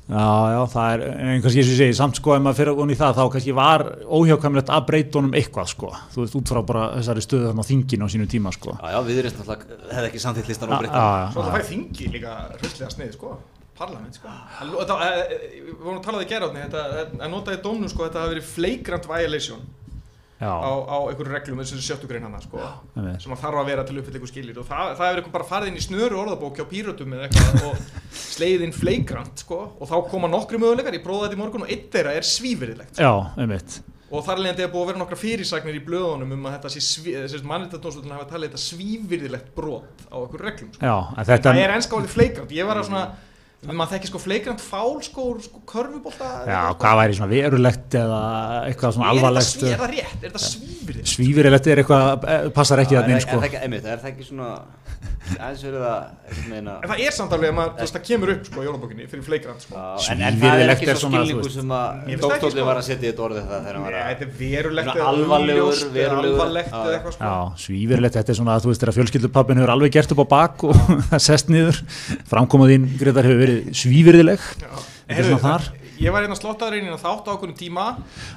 S2: Já, já, það er, en kannski eins og ég segi, samt sko, ef maður fyrir í það, þá kannski var óhjákvæmilegt að breyta honum eitthvað, sko, þú veist, út frá bara þessari stöðu þarna á þinginu á sínu tíma, sko.
S1: Já, já, við erum náttúrulega, hefði ekki samþýtt listan og
S2: Já,
S1: breytt
S2: já,
S3: Svo það fæði þingi líka hryllilega snið, sko Parlament, sko. Það eh, eh, Við vorum að tala það í gerðarni Þetta að nota í dómnum, sko Þetta hafi verið flagrant violation
S2: já,
S3: á, á einhverju reglum þessu sjöttu grein hana, sko sem að þarf að vera til uppfyll eitthvað skilir og það, það hefur eitthvað bara farið inn í snöru orðabók hjá pírötum eða eitthvað og slegið inn flagrant, sko og þá koma nokkru möguleikar, ég prófaði þetta í morgun og einn þeirra er svífyrirlegt
S2: já, einmitt.
S3: og þar leðandi er búið að vera nokkra fyrirsagnir í blöðunum um að þetta sé sví, mannréttardómsvöldin hafa talið þetta svífyrirlegt brot á einhverju reglum, sko.
S2: Já, en þetta,
S3: það er ennska orðið flagrant, ég var að svona maður þekki sko flagrant fál sko, sko körfubólta
S2: já, hvað væri svona verulegt eða eitthvað svona alvarlegt,
S3: er, er það rétt, er þetta svífyrirlegt
S2: svífirilegt er eitthvað, eh, passar ekki þannig,
S1: er,
S2: sko.
S1: er, það ekki, einmitt, er það ekki svona aðeins verið að að
S3: En það er samt alveg að maður, þú veist, það kemur upp sko í jólabókinni fyrir fleikrand sko.
S1: Já, en, en það er ekki svo
S2: svona,
S1: skilningu sem að
S3: það
S1: doktorði
S3: sko.
S1: var að setja í þetta orðið það þegar hann var að
S3: þetta er verulegt
S1: Svona
S3: eða alvarlegt
S1: Já,
S3: eða eitthvað <laughs>
S2: að og það verið svívirðileg.
S3: Ég var hérna slottaður inn í þátt á okkur tíma.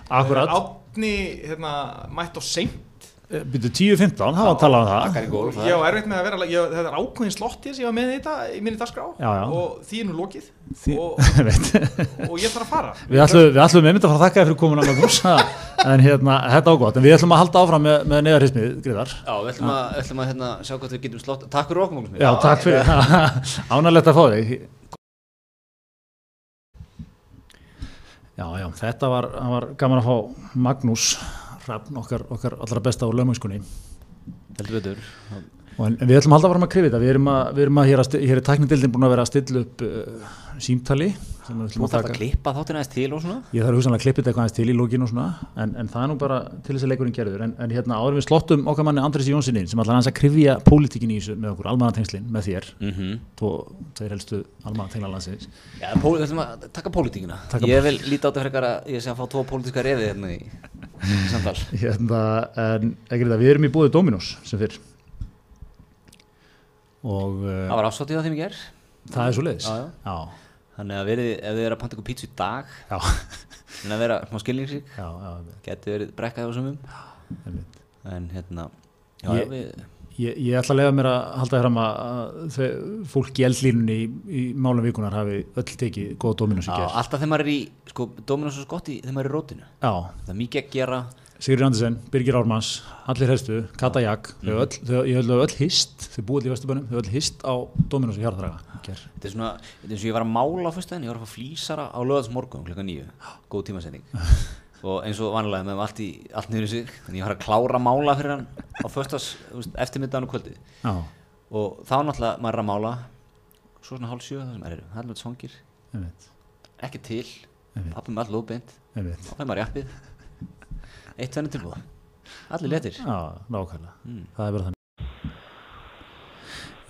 S2: Akkurat.
S3: Átni hérna, mætt á seint.
S2: Byrju 10-15, það var að tala um það.
S1: Gólf
S3: Ég var erfitt með að vera ég, Þetta er ákveðin slotti sem ég var með þetta í minni dagskrá.
S2: Já, já.
S3: og því er nú lokið.
S2: Því-
S3: og, <laughs> og ég þarf að fara.
S2: Við ætlum, við ætlum einmitt að fara að þakka þér fyrir komin að Magnús <laughs> en hérna, þetta á gott. En við ætlum að halda áfram með, með neðarhismið, Gríðar
S1: Já, við ætlum að, ætlum að hérna, sjá hvað við getum slótt Takk fyrir okkur,
S2: takk fyrir, <laughs> ánægilegt að fá þig Já, já, þetta var, var gaman að fá Magnús Hrafn, okkar, okkar allra besta á lögmöngskunni
S1: Heldur betur.
S2: Og en, en við ætlum að halda fram að krifa þetta, við erum að, við erum að hér, að hér er tæknindildin búin að vera að stilla upp uh, símtali sem við ætlum
S1: Þú
S2: að
S1: þarf
S2: taka.
S1: að klippa þáttina aðeins til og svona
S2: Ég þarf hugsanlega að klippa þetta eitthvað aðeins til í lókinu og svona, en, en það er nú bara til þess að leikurinn gerður. En, en hérna áður við slottum okkar manni Andris Jónssoni sem ætlar hans að krifja pólitíkin í þessu með okkur, almannatengslin með þér,
S1: mm -hmm.
S2: tvo, þeir helstu almannatenglalandsins.
S1: Já, pól, við ætlum að taka pólitíkina
S2: Taka
S1: Ég vil líta á þetta frekar að ég sé að fá tvo pólitíska refi hérna í, samtal <laughs>
S2: Hérna, en þetta, við erum í búið Dominos sem fyrr. Og
S1: Það var afsótið á þeim í ger
S2: það er svo leiðis.
S1: Já, já.
S2: Já,
S1: Þannig að verið, ef þið eru að panta ykkur pítsu í dag
S2: já, <laughs>
S1: en að vera smá skilningsrík geti verið brekkað á
S2: einmitt.
S1: en hérna já,
S2: Ég-
S1: við,
S2: Ég, ég ætla að lega mér að halda fram að, fólk í eldlínunni í, í málum vikunar hafi öll tekið góða Dominos í gerð.
S1: alltaf þegar maður er í sko, Dominos og Skotti þegar maður er í rótinu.
S2: Já,
S1: það er mikið að gera
S2: Sigurður Andersen, Birgir Ármanns, allir helstu, Kata Jak, þau öll, þau, held að þau öll hist, þau búið í Vesturbænum, þau öll hist á Dominos og Hjarðraga. Ger.
S1: þetta er svona, þetta er eins og ég var að mála á fyrstæðin ég var að fá flýsara á löðarsmorgun klukka nýju, góð tímasending. <laughs> Og eins og vanlega með allt, í, allt niður í sig þannig ég var að klára að mála fyrir hann á föstas eftirmiddagan og kvöldi
S2: Já,
S1: og þá náttúrulega maður er að mála svo svona hálf sjö það sem er það er alveg svangir, ekki til. Pappi með all lóðbeint
S2: einmitt.
S1: þá fær maður jappið eitt tvenni tilbúða allir letir
S2: Já, nákvæmlega,
S1: Mm.
S2: það er bara þannig.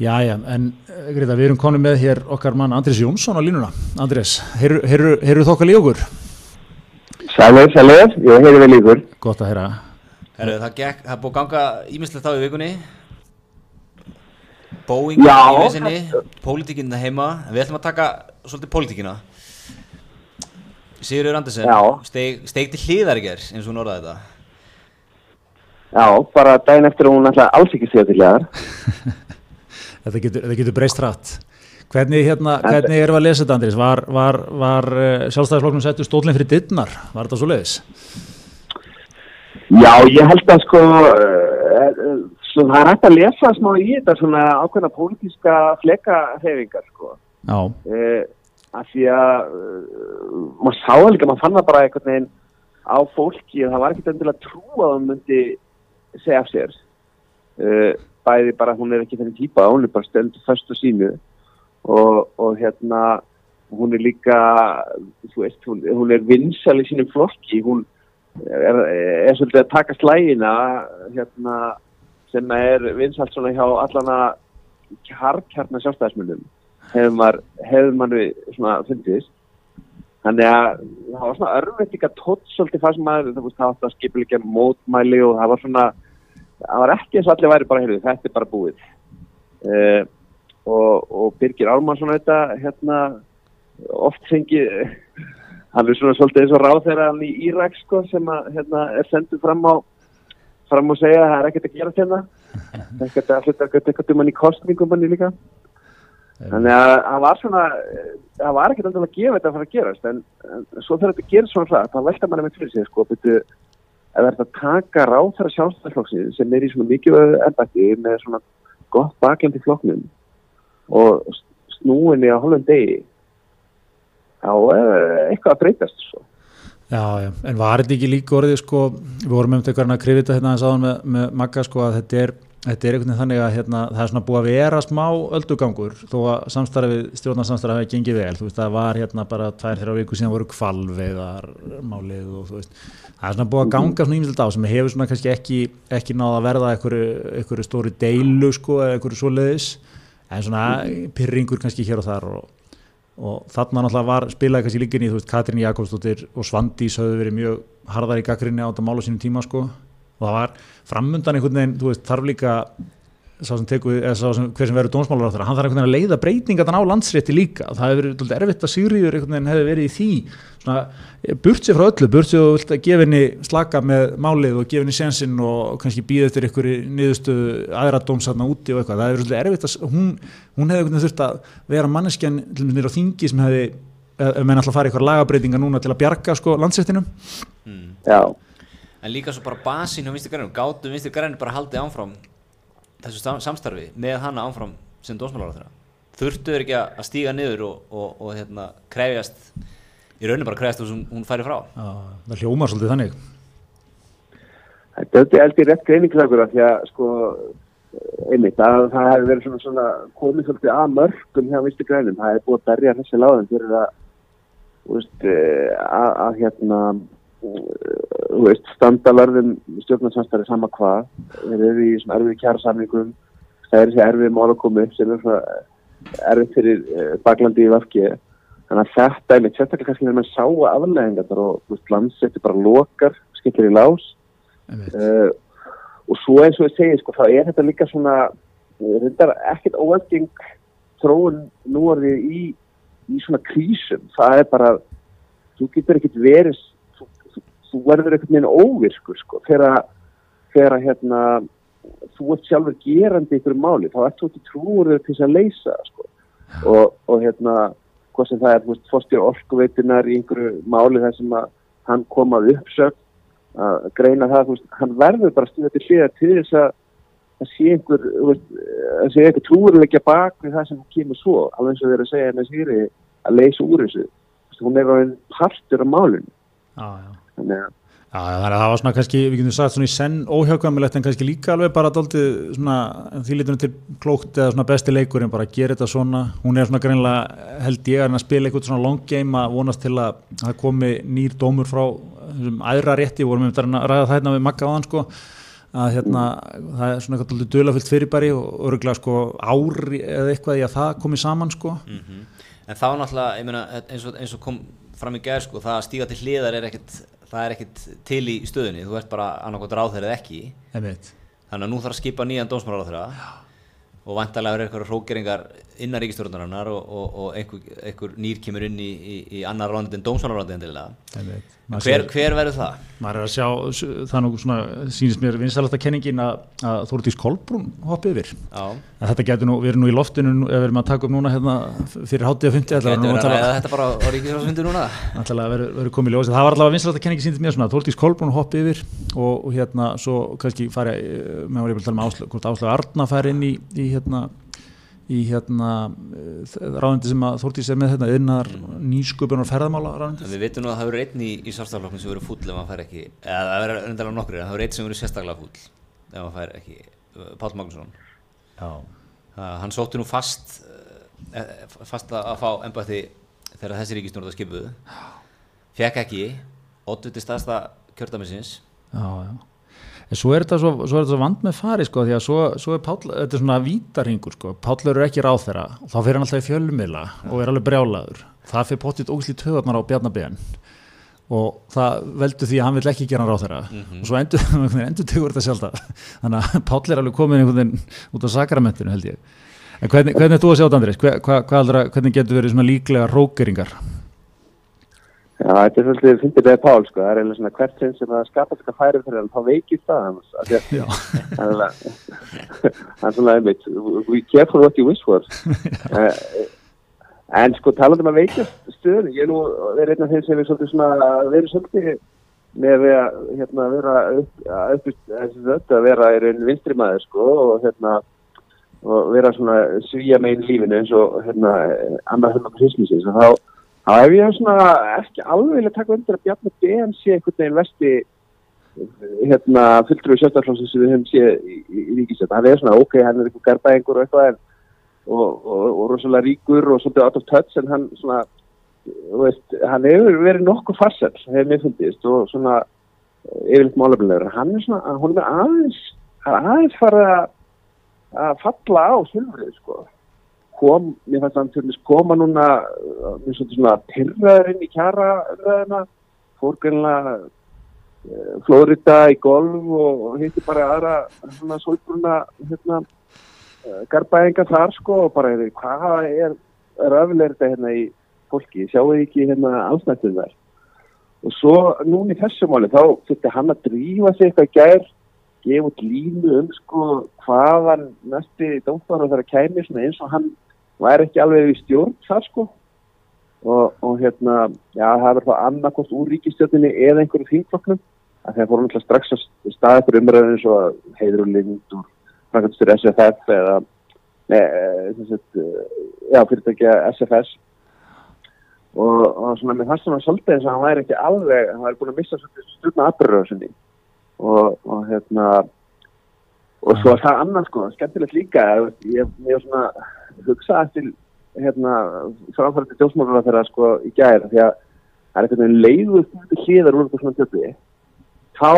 S2: Jæja, en eh, Greta, við erum konum með hér okkar mann Andrés Jónsson á línuna. Andrés, heyrðu þokkar í okkur?
S4: Sælir, sælir, ég heyri vel ykkur.
S2: Gott að heyra.
S1: Heru, það, gekk, það búið ganga ímislegt á í vikunni Boeing
S4: Já.
S1: í vesinni pólitíkinn það heima en við ætlum að taka svolítið pólitíkina Sigurður Andersen
S4: Já.
S1: steig, steig til hliðar í ger eins og hún orðaði þetta
S4: Já, bara daginn eftir að hún ætlaði alls ekki segja til hliðar. <laughs>
S2: Þetta getur, þetta getur breyst rætt. Hvernig, hérna, hvernig erum við að lesa þetta, Andrés? Var, var, var uh, sjálfstæðisflokknum settu stólinn fyrir dittnar? Var þetta svo leiðis?
S4: Já, ég held að sko, uh, svo það er hægt að lesa smá í þetta svona ákveðna pólitíska flekaheyfingar sko.
S2: Já,
S4: Uh, af því að uh, maður sá það líka, maður fann það bara einhvern veginn á fólki og það var ekkert endilega trú að það myndi segja af sér. Uh, bæði bara hún er ekki þenni típa, hún er bara steldur fyrst og sínu og, og hérna hún er líka, þú veist, hún, hún er vinsal í sínum flokki, hún er, er svolítið að taka slægina hérna, sem er vinsalt svona hjá allana harkjarnar sjálfstæðismönnum hefur maður svona fundist þannig að það var svona örveitinga tótt svolítið það sem maður, það, það átti að skipilegja mótmæli og það var svona það var ekki eins og allir væri bara, heyrðu, þetta er bara búið. Uh, og, og Birgir Ármannsson þetta, hérna oft fengi hann er svona svolítið eins og ráð þegar hann í Írak sko, sem að, hérna, er sendur fram á fram og segja að það er ekkert að gera hérna. Ekkert að hluta ekkert um hann í kostningum hann líka Þannig að það var svona, það var ekkert endilega að gefa þetta að fara að gerast, en, en svo þegar þetta gerir svona hratt, þá velta manni með fyrir sig, sko, byrju, ef það er að taka ráþæra sjálfstæðarflokksins sem er í svona mikið ennbætti með svona gott bakland í flokknum og snúinni á hálfum degi, þá er eitthvað að breytast, svo.
S2: já, já. En var þetta ekki líka orðið, sko, við vorum um þetta að krifa þetta hérna aðeins áðan með, með Magga, sko, að þetta er, þetta er einhvern veginn þannig að hérna, það er svona búið að vera smá öldugangur þó að samstarfið, stjórnarsamstarfið hafi gengið vel, þú veist, það var hérna bara tvær þrjá viku síðan voru kvalveiðar málið og þú veist það er svona búið að ganga svona ímyndilegt á sem hefur svona kannski ekki, ekki náða að verða einhverju, stóri deilu sko eða einhverju svoleiðis. En svona pyrringur kannski hér og þar og, og þarna náttúrulega var spilaði kannski líkinni, þú veist, Katrín Jakobsdóttir og Svandís hafðu verið mjög harðar í gaggrinni á þetta málu sínum tíma sko og það var framundan einhvern veginn, þú veist, þarf líka sá sem teku, eða sá sem hver sem verður dómsmálar á þeirra, hann þarf einhvern veginn að leiða breytingan á landsrétti líka. Og það hefur verið erfitt að Sigriður einhvern veginn hefur verið í því. Svona, burt sér frá öllu, burt sér og vilt að gefa henni slaka með málið og gefa henni sensinn og kannski býða eftir einhverju niðurstöðu aðra dómsatna úti og eitthvað, það hefur verið erfitt að hún, hún hefði einhvern veginn þurft að vera manneskjan til og með nýra á þingi sem hefði ef menn alltaf farið eitthvað lagabreitinga núna til að bjarga sko landsréttinum.
S1: Mm.
S4: Já,
S1: en líka svo bara basin hjá Vinstri Grænum. Gátu Vinstri Grænum bara haldið áfram þessu sam- samstarfi með hana áfram sem dómsmálar þeirra þurftu þeir ekki að stíga niður og, og, og hérna, krefjast í rauninu bara krefjast þess að hún færi frá?
S2: Já, það hljómar svolítið þannig.
S4: Þetta er heldur rétt greiningslagur af því að sko einmitt að það hefur verið svona, svona komið svolítið að mörgum hjá Visti Grænum. Það hefur búið að berja þessi láðum fyrir að eh, að, að hérna veist, standa lörðum stjórnarsamstæri sama hvað. Þeir eru í svona erfið kjara samlingum það er þessi erfið mál að koma upp sem er svona erfið fyrir eh, baklandi í vafki þannig að þetta er mitt sérstaklega kannski þegar mann sá afleðingar og landsetti bara lokar skillir í lás. Uh, og svo eins og ég segi sko, þá er þetta líka svona þetta er ekkert óalgeng þróun nú orðið í, í svona krísum. Það er bara, þú getur ekkert verið þú, verður ekkert neina óvirkur sko, þegar að, hérna þú ert sjálfur gerandi ykkur máli þá ert þú ekki trúur til þess að leysa það, sko. og, og hérna hvað sem það er, þú veist, fórstjór orkuveitunar í einhverju máli þar sem að hann kom að uppsögn að greina það, þú veist, hann verður bara stíða til hliða til þess að það sé einhver, þú veist, að sé einhver trúurleikja bak við það sem kemur svo alveg eins og þeir að segja henni sýri að leysa úr þessu, þú veist, hún er ráðin partur af málinu,
S2: Já, já
S4: þannig að
S2: Já, þannig að það var svona kannski, við getum sagt svona í senn óhjákvæmilegt en kannski líka alveg bara daldið svona því lítunum til klókt eða svona besti leikurinn bara að gera þetta svona, hún er svona greinlega held ég að spila eitthvað svona long game að vonast til að það komi nýr dómur frá þessum æðra rétti, vorum við að ræða það hérna við makka á hann sko að hérna það er svona eitthvað daldið dölafyllt fyrirbæri og örgulega sko ári eða eitthvað í að það komi saman sko.
S1: Mm en þá náttúrulega, það er ekkit til í stöðunni þú ert bara annarkot ráð þeirrið ekki
S2: Einmitt.
S1: þannig að nú þarf að skipa nýjan dómsmálar á þeirra og vantarlega eru eitthvað hrókeringar innan ríkistjórnarinnar og, og, og einhver, einhver nýr kemur inn í, í, í annar ráðandi en dómsmálaráðandi endilega. Hver, hver verður það?
S2: maður er að sjá, það er nú svona sýnist mér vinstalasta kenningin að, að Þórdís Kolbrún hoppið yfir. Þetta getur nú, við erum nú í loftinu við erum að taka upp núna hérna fyrir hátíða 50
S1: getur
S2: allavega
S1: verið að ræða
S2: nú
S1: þetta bara á ríkistjórnarsfundu núna?
S2: allavega verður komið í ljós. Það var allavega vinstalasta kenningi sýnist mér svona að Þórdís Kolbrún hoppið yfir og, og hérna svo kannski fari, eh, með var ég að tala með Áslaug, í, hérna hérna ráðandi sem að Þórdís er með hérna yðnar nýsköpun og ferðamála ráðandi
S1: Við veitum nú að það hefur einn í, í svartaflokknum sem verður fúll ef maður fær ekki, eða það verður undanlega nokkur en það hefur einn sem verður sérstaklega fúll ef maður fær ekki, uh, Páll Magnússon.
S2: Já,
S1: uh, hann sótti nú fast uh, eh, fast að, fá embætti þegar þessi ríkistjórn skipuðu fekk ekki, oddviti staðsta kjördamisins
S2: já, já. En svo er þetta svo, svo, er þetta svo vand með fari sko, því að svo, svo er Páll, þetta er svona vítarhingur sko, Páll eru ekki ráð þeirra og þá fyrir hann alltaf í fjölumila og er alveg brjálaður. Það fyrir pottitt ógslít töðarnar á Bjarnabén og það veldur því að hann vil ekki gera ráð þeirra og svo endur, <laughs> endur tegur þetta sjálf það. Þannig að Páll er alveg komin út á sakramentinu held ég. En hvernig, hvernig er þú að sjá þetta Andrés? Hva, hva, hva hvernig getur verið svona líklega rókeringar?
S4: Já, þetta er svolítið fyndið með Pál, sko, það er eiginlega svona hvert sinn sem það skapast eitthvað færi fyrir hann, þá veikist það hans, að það er er svona einmitt, we careful what you wish for. <laughs> Eh, En sko, talandi um að veikast stöðu, ég er nú verið einn af þeim sem er svolítið svona, verið svolítið með að hérna, vera upp, að upp, þessi þetta, að vera raun vinstri maður, sko, og hérna, og vera svona svíja megin lífinu eins og, hérna, annað hérna krismisins, og þá, þá hef ég svona ekki alveg vilja taka undir að Bjarni BM sé einhvern veginn vesti hérna fulltrúi sjálfstæðarflóðsins sem við höfum séð í, í, í ríkistöld hann er svona ok, hann er eitthvað garbaðingur og eitthvað en, og, og, og rosalega ríkur og svolítið out of touch en hann svona veist, hann hefur verið nokkuð farsell hefur mér fundist og svona eh, yfirleitt málefnilegur hann er svona, hún er aðeins hann er aðeins farið að að falla á silfrið sko kom, mér fannst þess koma núna uh, með svona svona pyrraður inn í kjara umræðina fór greinlega uh, Florida í golf og, og hitti bara aðra svona svolbruna hérna uh, garbaðinga þar sko og bara hvað er röflega þetta hérna í fólki, sjáu ekki hérna ansnættum þar? Og svo núna í þessu máli þá fyrir hann að drífa sig eitthvað gær gefa út línu um sko hvaðan næsti dómsmáður þarf að kæmi eins og hann væri ekki alveg í stjórn þar sko. Og, og hérna, já það verður þá annarkost úr ríkistjórninni eða einhverju þingflokknum. Að það fórum alltaf strax að staða ykkur umræðin eins og heiður og lind úr frangastur SFF eða neð, já fyrirtækja SFS og, og svona með það sem að svolítið eins og hann væri ekki alveg, hann væri búin að missa stjórna aðbörður og, og hérna og svo er það annars sko, skemmtilegt líka ég hef svona hugsað eftir hérna framfærandi djósmálur þeirra sko í gæra því að það er einhvern veginn leiðu hlýðar úr eitthvað svona tjöfni þá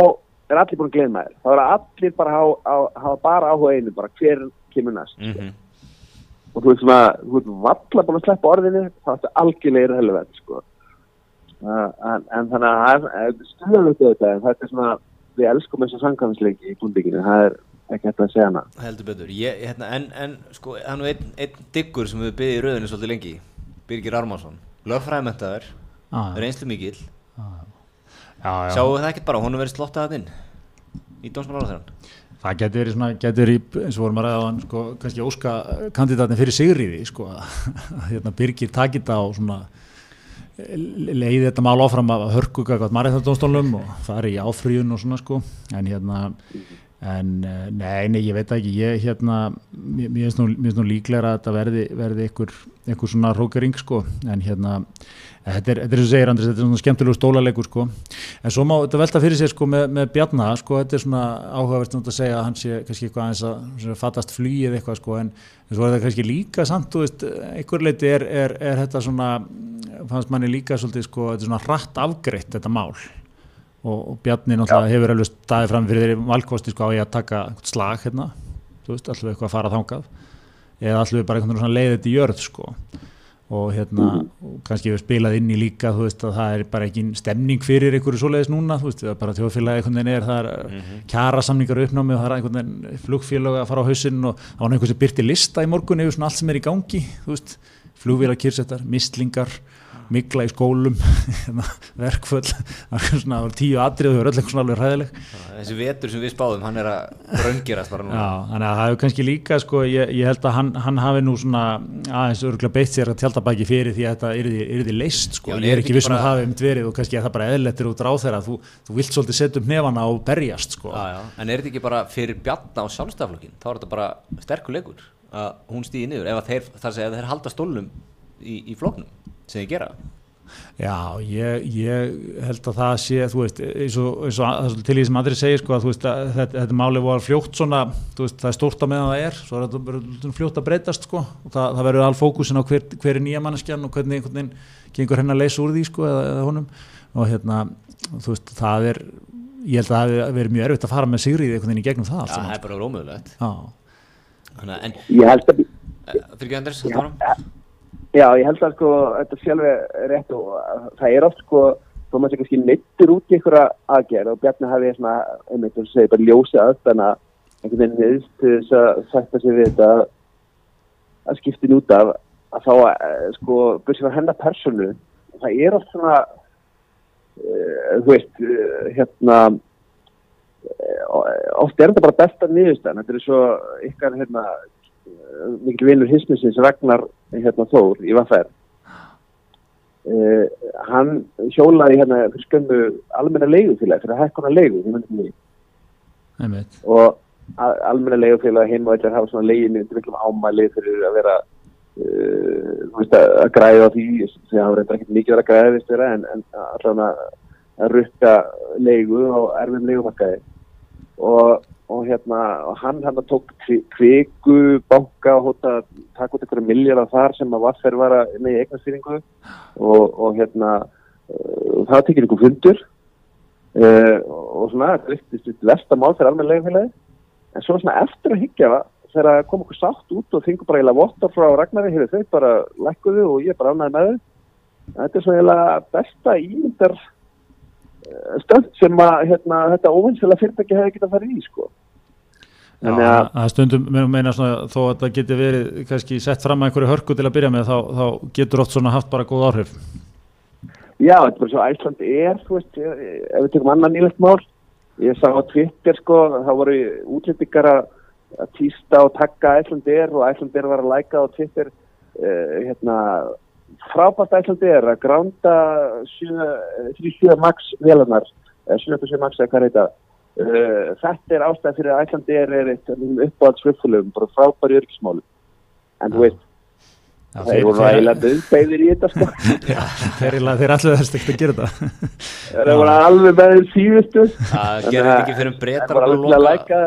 S4: er allir búin að gleyma þér. Þá er allir bara að hafa bara áhuga einu bara hver kemur næst. Mm -hmm. og þú veist svona þú veist valla búin að sleppa orðinu þá er þetta algjörlega relevant sko. Uh, en, en þannig að það er stuðanlegt auðvitað en þetta er svona við elskum þess að sangkvæmsleiki í búndinginu. Það er ekki hægt að segja hana.
S1: Heldur betur, ég, hérna, en, en sko það er nú einn ein diggur sem við byggðum í rauðinu svolítið lengi, Birgir Armarsson lögfræðmentaður, ah, reynslu mikil ah, sjáu það ekkert bara, hún er verið slottað inn í dómsmálaráðherran
S2: það getur verið svona, getur verið eins og vorum að ræða á hann, sko, kannski óska kandidatin fyrir Sigriði, sko að hérna, Birgir takit á svona leiði þetta mál áfram að hörkuga hvað margæðardónstólum og fari í áfríun og svona sko. En hérna en eh, nei, nei, ég veit ekki. Ég hérna, mér finnst nú, nú líklega að þetta verði, verði einhver, einhver svona rókering sko. En hérna þetta er, er sem segir Andris, þetta er svona skemmtilegu stólarleikur sko. En svo má þetta velta fyrir sig sko með, með Bjarnar sko, þetta er svona áhugavert að segja að hann sé kannski eitthvað aðeins að fattast flýið eitthvað sko. En svo er þetta kannski líka samt, þú veist, einhver leiti er, er, er þetta svona fannst manni líka svolítið sko, þetta er svona rætt afgreitt þetta mál og, Bjarni náttúrulega hefur alveg staðið fram fyrir þeirri valkosti sko á ég að taka slag hérna, þú veist, allveg eitthvað að fara þángað eða allveg bara einhvern veginn leiðið til jörð sko og hérna, mm. og kannski hefur spilað inn í líka þú veist að það er bara ekki stemning fyrir einhverju svoleiðis núna, þú veist, það er bara þjóðfélagi einhvern veginn er, það er mm -hmm. kjara samningar uppnámi og það er einhvern veginn flugfélag að fara á hausinn og það var einhvern sem byrti lista í morgun yfir svona allt sem er í gangi, þú veist flugvílar, kyrsettar, mistlingar mikla í skólum <laughs> hérna, verkföll það var tíu atrið og það var öll eitthvað svona alveg ræðileg
S1: þessi vetur sem við spáðum, hann er að raungerast bara núna
S2: Já, þannig að það hefur kannski líka sko, ég, ég held að hann, hann hafi nú svona aðeins örgulega beitt sér að tjáltabæki fyrir því að þetta er því leist sko. Já, ég er ekki vissum bara... að það hefur mitt verið og kannski að það bara eðlettir út ráð þeirra þú, þú vilt svolítið setja upp nefana og berjast sko.
S1: já, já. En er þetta ekki bara fyrir bjanna á sjálfstaflokkin, þá er í, í floknum sem þið gera
S2: Já, ég, ég held að það sé, þú veist, eins og, eins og til því sem andri segir, sko, að, veist, að þetta, þetta máli var fljótt svona, veist, það er stórt á meðan það er, svo er þetta fljótt að breytast, sko, og það, það verður all fókusin á hver, hver er nýja manneskjan og hvernig einhvern veginn gengur henn að leysa úr því, sko, eða, eða honum, og hérna, þú veist, það er, ég held að það verið mjög erfitt að fara með Sigrið einhvern veginn í gegnum það.
S1: Já, það er bara rómöðulegt.
S2: Já.
S1: Þannig að, en,
S4: ég held að,
S1: fyrir ekki Andris, þetta varum?
S4: Já, ég held að sko, þetta er rétt og það er oft sko, þó maður sé kannski neittur út í einhverja aðgerð og Bjarni hafi svona, einmitt og segi bara ljósið aðstæðana einhvern veginn niður til þess að sætta sig við þetta að skiptin út af að þá eh, sko, byrjum að henda personu, það er oft svona, uh, þú veist, uh, hérna, uh, oft er þetta bara besta nýðustan, þetta er svo ykkar, hérna, mikil vinnur hismisins Ragnar hérna, Þór í Vafær uh, hann hjólaði hérna fyrir skömmu almenna leigufélag fyrir að hækkona leigu og almenna leigufélag heim og eitthvað hafa svona leiginu undir miklum ámæli fyrir að vera uh, veist, að græða því sem hafa reynda ekkert mikið að græða en, en allavega að rukka leigu og erfum leigumarkaði. Og, og hérna hann hann tók kvi- kviku banka og hóta að taka út einhverja miljardar þar sem að Vaffer var að með eignastýringu. Og, og hérna uh, það tekir einhver fundur. Uh, og svona vestamál fyrir almenn leigufélagi en svo svona eftir að higgja þegar kom okkur sátt út og fengur bara eiginlega vottar frá Ragnari hefur þau bara lækkuðu og ég er bara ánæði með þau. Þetta er svona eiginlega besta ímyndar eh, stönd sem að hérna, þetta óvinnslega fyrirtæki hefði getað farið í sko. Þannig að
S2: að stundum meina, svona, þó að það geti verið kannski sett fram að einhverju hörku til að byrja með þá, þá getur oft svona haft bara góð áhrif.
S4: Já, þetta er bara svo Æsland er, þú veist, eh, ef við tökum annan nýlegt mál, ég sá á Twitter sko, þá voru útlendingar að týsta og takka Æsland er og Æsland er var að læka á Twitter, uh, hérna, frábært Æsland er að gránda 37 max vélarnar, 77 max eða hvað er þetta, uh, þetta er ástæð fyrir að Æsland er, er eitt uppáhalds flugfélögum, bara frábæri yrkismáli, en þú veist,
S2: Já,
S4: það er voru eiginlega döðbeiðir í þetta sko. <laughs>
S2: þeir, þeir, þeir allir þess að gera þetta
S4: Það voru alveg þeim síðustu.
S1: Það gerði ekki fyrir breytar að
S4: til að
S1: loka?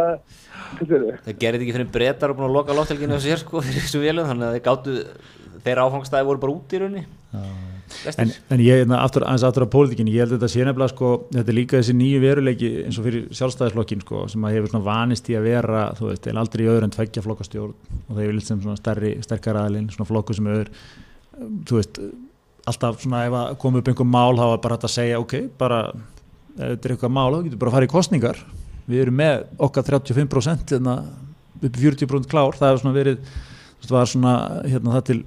S1: Það gerði ekki fyrir breytar að búin að loka loftelginu á sér sko fyrir þessu vélum þannig að þeir áfangstæði voru bara út í raunni
S2: en, en ég, na, aftur, aðeins aftur á pólitíkinni, ég held þetta sé nefnilega sko, þetta er líka þessi nýju veruleiki eins og fyrir sjálfstæðisflokkin sko, sem að hefur svona vanist í að vera, þú veist, eða aldrei öðru en tveggja flokkastjórn og það hefur litt sem svona stærri, sterkar aðlinn, svona flokku sem öður þú veist, alltaf svona ef að koma upp einhver mál, þá er bara hægt að segja ok, bara, ef þetta er eitthvað mál þá getur bara að fara í kostningar við erum með okkar 35% hérna, upp í 40% klár, það hefur svona verið veist, var svona, hérna það til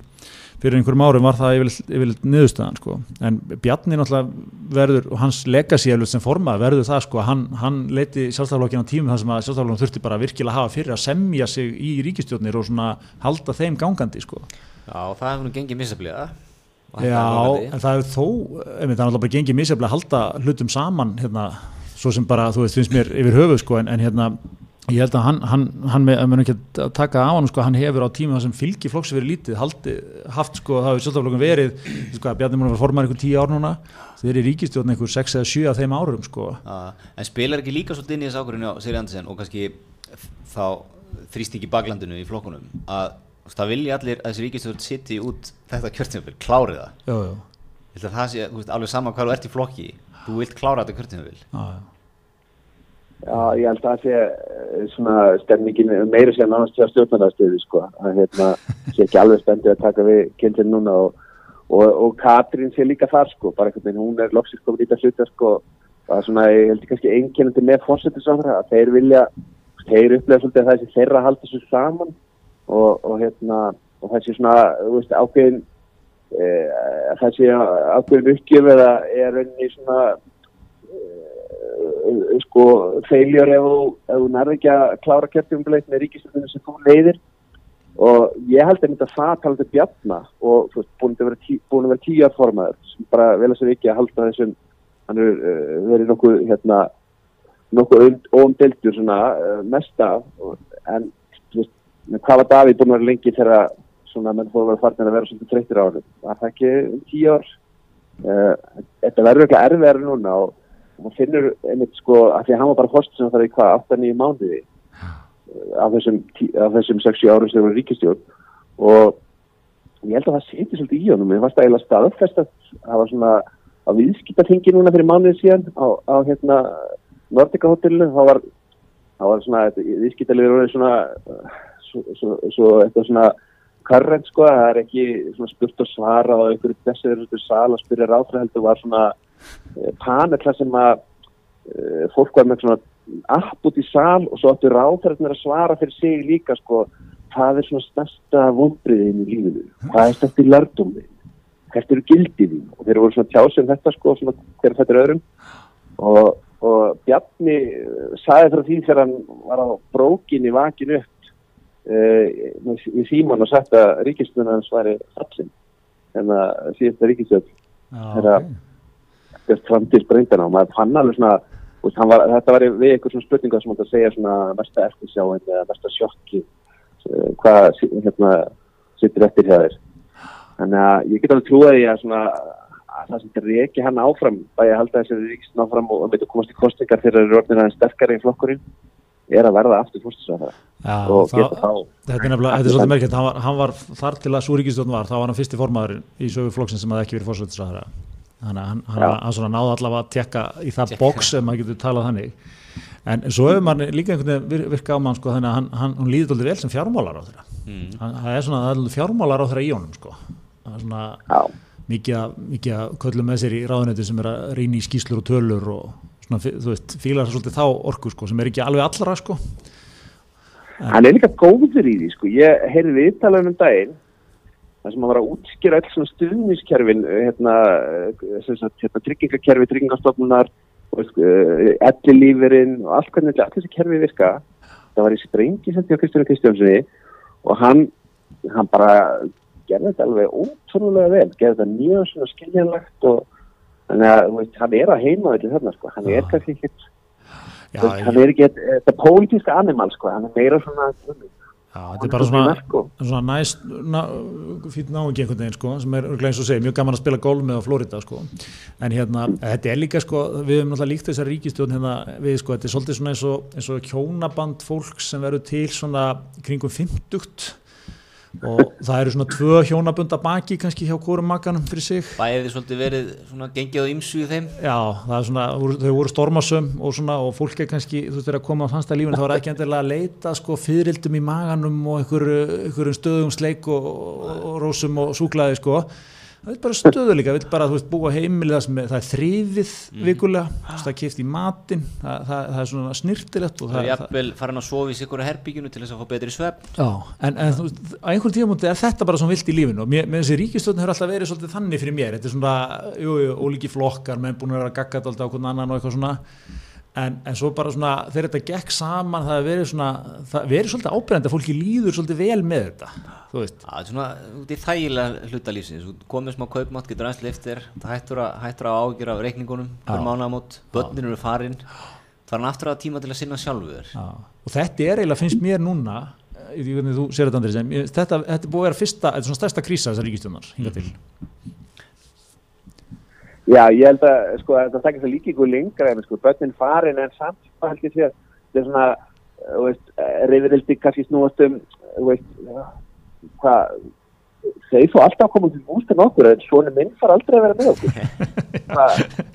S2: fyrir einhverjum árum var það yfirleitt, niðurstöðan sko. en Bjarni náttúrulega verður og hans legacy eflut sem formað verður það sko, hann, hann leiti sjálfstæðarflokkin á tímum þar sem að sjálfstæðarflokkin þurfti bara virkilega að hafa fyrir að semja sig í ríkistjórnir og svona halda þeim gangandi sko.
S1: Já, það hefur nú gengið misafliða
S2: Já, en það hefur þó einmitt, það er náttúrulega bara gengið misjaflega að halda hlutum saman hérna, svo sem bara, þú veist, finnst mér yfir höfuð sko, en, en hérna ég held að hann, hann, hann með, að mér ekki að taka á hann sko, hann hefur á tíma sem fylgi flokks verið lítið, haldi, haft sko, það hefur sjálfstæðarflokkin verið, sko, að Bjarni múin að vera formar einhver tíu ár núna, þeir eru í ríkistjórn einhver sex eða sjö af þeim árum sko.
S1: En spilar ekki líka svolítið inn í þessu ákvörðinu á Siri Andersen og kannski þá þrýst ekki baklandinu í flokkunum að það vilja allir að þessi ríkistjórn sitti út þetta kjörtímabil, klári það. Ég held að það sé, alveg sama hvað þú ert í flokki þú vilt klára þetta kjörtímabil
S2: já,
S4: ég held að það sé eh, svona stemningin meira sem annars til að stjórnarnarstöðu sko, að hérna sé ekki alveg spendið að taka við kynntin núna og, og, og Katrín sé líka þar sko, bara einhvern veginn hún er loksist komin í þetta hluta sko, er svona, ég held kannski einkennandi með fórsetisafra að þeir vilja, þeir upplega svolítið að sé þeirra að halda þessu saman og, og hérna, og sé svona, þú veist, ákveðin e, það sé ákveðin uppgjöf eða er rauninni svona sko feiljur ef þú, nærði ekki að klára kjörtjumbileit með ríkistöndinu sem þú leiðir. Og ég held að þetta það talandi bjarna og veist, búin að vera, tí, búin að vera tíu formaður sem bara vel að sér ekki að halda þessum hann er uh, verið nokkuð hérna nokkuð óumdeltur svona uh, mesta en veist, hvað var Davíð búin að vera lengi þegar svona menn fór að vera farnir að vera svolítið treyttir á hann var það ekki um tíu ár? Uh, þetta verður ekki erfiðar núna og og maður finnur einmitt sko að því að hann var bara host sem það er í hvað, 8-9 mánuði af þessum, þessum 6 árum sem það var ríkistjórn og ég held að það seti svolítið í honum, ég varst að eiginlega staðfest að það var svona á viðskiptatingi núna fyrir mánuði síðan á, á hérna Nordica hotellinu, þá var var svona, viðskiptalegur var svona svo, svo, svo eitthvað svona current sko, það er ekki svona spurt og svara og einhverju þessir sal að spyrja ráðfra heldur var svona eh, panetla sem að uh, fólk var með svona app út í sal og svo áttu ráðfærarnir að svara fyrir sig líka sko hvað er svona stærsta vonbriðin í lífinu. Hvað er stærsti lærdómi hvert eru gildið og þeir voru svona tjásið um þetta sko svona hver þetta er öðrum. Og, og Bjarni eh, sagði frá því þegar hann var á brókinni vakin upp uh, í síman og sagt að ríkistunum hans væri fallin. En að síðasta ríkistjórn
S2: Já,
S4: Þeirra-
S2: ok.
S4: eftir framtíðsbreyndana og maður fann alveg svona veist, var, þetta var við eitthvað svona spurninga sem hann að segja svona mesta eftirsjáin eða mesta sjokki eh, hvað hérna sittur eftir hjá þér. Þannig að ég get alveg trúið að svona að það sem dregi hann áfram að halda þessi ríkistin áfram og að komast í kostingar þegar það eru orðin aðeins sterkari í flokkurinn er að verða aftur fórstisræðara
S2: Já,
S4: og geta þá
S2: þetta er þetta er svolítið merkjönd, hann, var- hann var þar til að Súríkistjórn var, þá var hann fyrsti formaðurinn í sögu flokksins sem hafði ekki verið fórsættisræðara þannig að hann, hann, svona náði allavega að tekka í það box sem maður getur talað þannig en svo hefur maður líka einhvern veginn vir- virka á mann sko, þannig að hann, hann, hann líður alltaf vel sem fjármálar á þeirra
S1: Mm.
S2: það er svona, það er fjármálar á þeirra í honum sko. það er svona
S4: já,
S2: mikið, að- mikið að köllum með sér í ráðunetti sem er að rýna í skýslur og tölur og svona, þú veist, fílar svolítið þá orku sko, sem er ekki alveg allra sko.
S4: hann er líka góður í því sko. ég heyrði viðtalaðum um daginn þar sem hann var að útskýra öll svona stuðniskerfin hérna, eh, sem sagt, hérna tryggingakerfi, tryggingastofnunar ellilífurinn og allt hvernig allir þessi kerfi virka það var í sprengi sem því á Kristjánu Kristjánssoni og hann, hann bara gerði þetta alveg ótrúlega vel gerði þetta mjög svona skiljanlegt og þannig að veist, hann er að heima þetta þarna sko, hann er kannski veist, hann er ekki þetta pólitíska animal sko, hann er meira svona
S2: Já, þetta er bara svona,
S4: sko.
S2: svona næst ná, fýtt náingi einhvern veginn sko, sem er eins og segja, mjög gaman að spila golf með á Florida sko. en hérna, þetta er líka sko, við hefum náttúrulega líkt þessar ríkistjórn hérna, við sko, þetta er svolítið svona eins og, eins og kjónaband fólk sem verður til svona kringum 50 og það eru svona tvö hjónabund að baki kannski hjá hvorum makanum fyrir sig.
S1: Bæði svolítið verið svona gengið á ymsu í þeim.
S2: Já, það er svona, þau voru stormasum og svona, og fólk er kannski, þú veist, þegar að koma á fannstæða lífinu, þá er ekki endilega að leita sko fyririldum í maganum og einhverju, einhverjum stöðum sleik og, og, og rósum og súklaði sko það er bara stöðu líka, vill bara, veist, búa heimili það sem er, það er þrifið vikulega, þú veist, það er keift í matinn það, það, það er svona snirtilegt og
S1: Það er
S2: það, það,
S1: jafnvel farin að sofa í sikkur herbygginu til þess að fá betri svefn.
S2: Já, en, en þú á einhvern tíðamóti er þetta bara svona vilt í lífinu og mér, með þessi ríkistöðin hefur alltaf verið svolítið þannig fyrir mér, þetta er svona, jú, jú, ólíki flokkar, menn búin að vera að gagga þetta alltaf á hvern annan og eitthvað svona en, en svo bara svona, þegar þetta gekk saman það verið svona, það verið svolítið ábyrjandi að fólki líður svolítið vel með þetta þú veist,
S1: Það er svona út í þægilega hluta lífsins. Þú komið smá kaupmátt, getur aðeins liftir Það hættur að, hættur að ágjur af reikningunum hver
S2: Já.
S1: mánaðamót, börnin eru farin. Það er aftur að tíma til að sinna sjálfu þér.
S2: Já. og þetta er eiginlega, finnst mér núna þú sér þetta Andri sem, þetta, þetta er búið að vera fyrsta, þetta er svona stærsta krísa þessar ríkistjónar, hinga til
S4: Já, ég held að sko, að það takir það líka ykkur lengra en sko, börnin farin en samt hvað held ég sé þetta er svona, eh, þú veist, reyðurildi kannski snúast um, þú veist, hvað, þau fá alltaf að koma til bústan okkur en svona minn far aldrei að vera með okkur. <laughs> Hvað,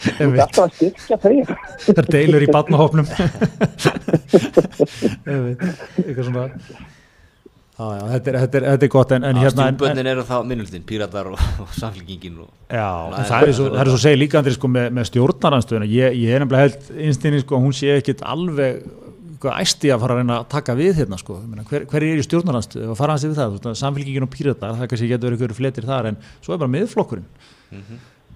S4: þú veist alltaf að styrkja þau.
S2: það er deilur í batnahopnum <laughs> eitthvað svona Já, já, þetta er, þetta er, þetta er gott en, en hérna
S1: Stjúpbörnin eru þá minnultin, píratar og, og samfélkingin og
S2: Já, en það er svo,
S1: það er-
S2: svo að segja líka Andri sko með, með stjórnaranstöðuna, ég, ég er nefnilega held einstinni sko, hún sé ekkit alveg hvað æsti að fara að reyna að taka við hérna sko, hver, hver er í stjórnaranstöðu og fara hans yfir það, samfélkingin og píratar það kannski getur verið fletir þar en svo er bara miðflokkurinn.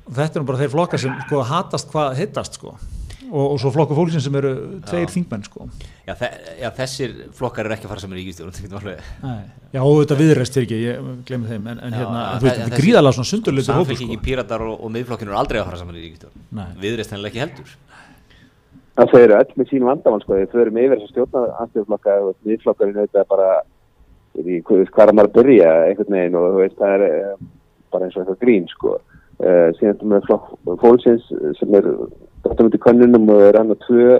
S2: Og þetta er bara þeir flokkar sem sko hatast hvað hittast sko og, og svo flokkur fólksinn sem eru tveir þingmenn sko
S1: já, þe já, þessir flokkar eru ekki að fara saman í ríkistjórn.
S2: Já, og þetta viðreist fyrir ekki, ég glemir þeim en, en
S1: Já,
S2: hérna, þú veist,
S1: þe-
S2: þetta er gríðalega svona sundurleitur hópur sko
S1: Samfélkingin, píratar og, og miðflokkinu eru aldrei að fara saman í ríkistjórn
S2: Nei.
S1: Viðreist hennilega ekki heldur
S4: Það þau eru öll með sín vandamál sko, þau förum yfir þess að stjórna anstöðuflokka og miðflokkarinn auðvitað bara, ég veit ekki hvað hvað er maður að byrja einhvern veginn og þú veist það er eh, bara eins og eitthvað grín sko. Uh, síðan með flokk fólksins sem er dottum út í könnunum og er hann að tvö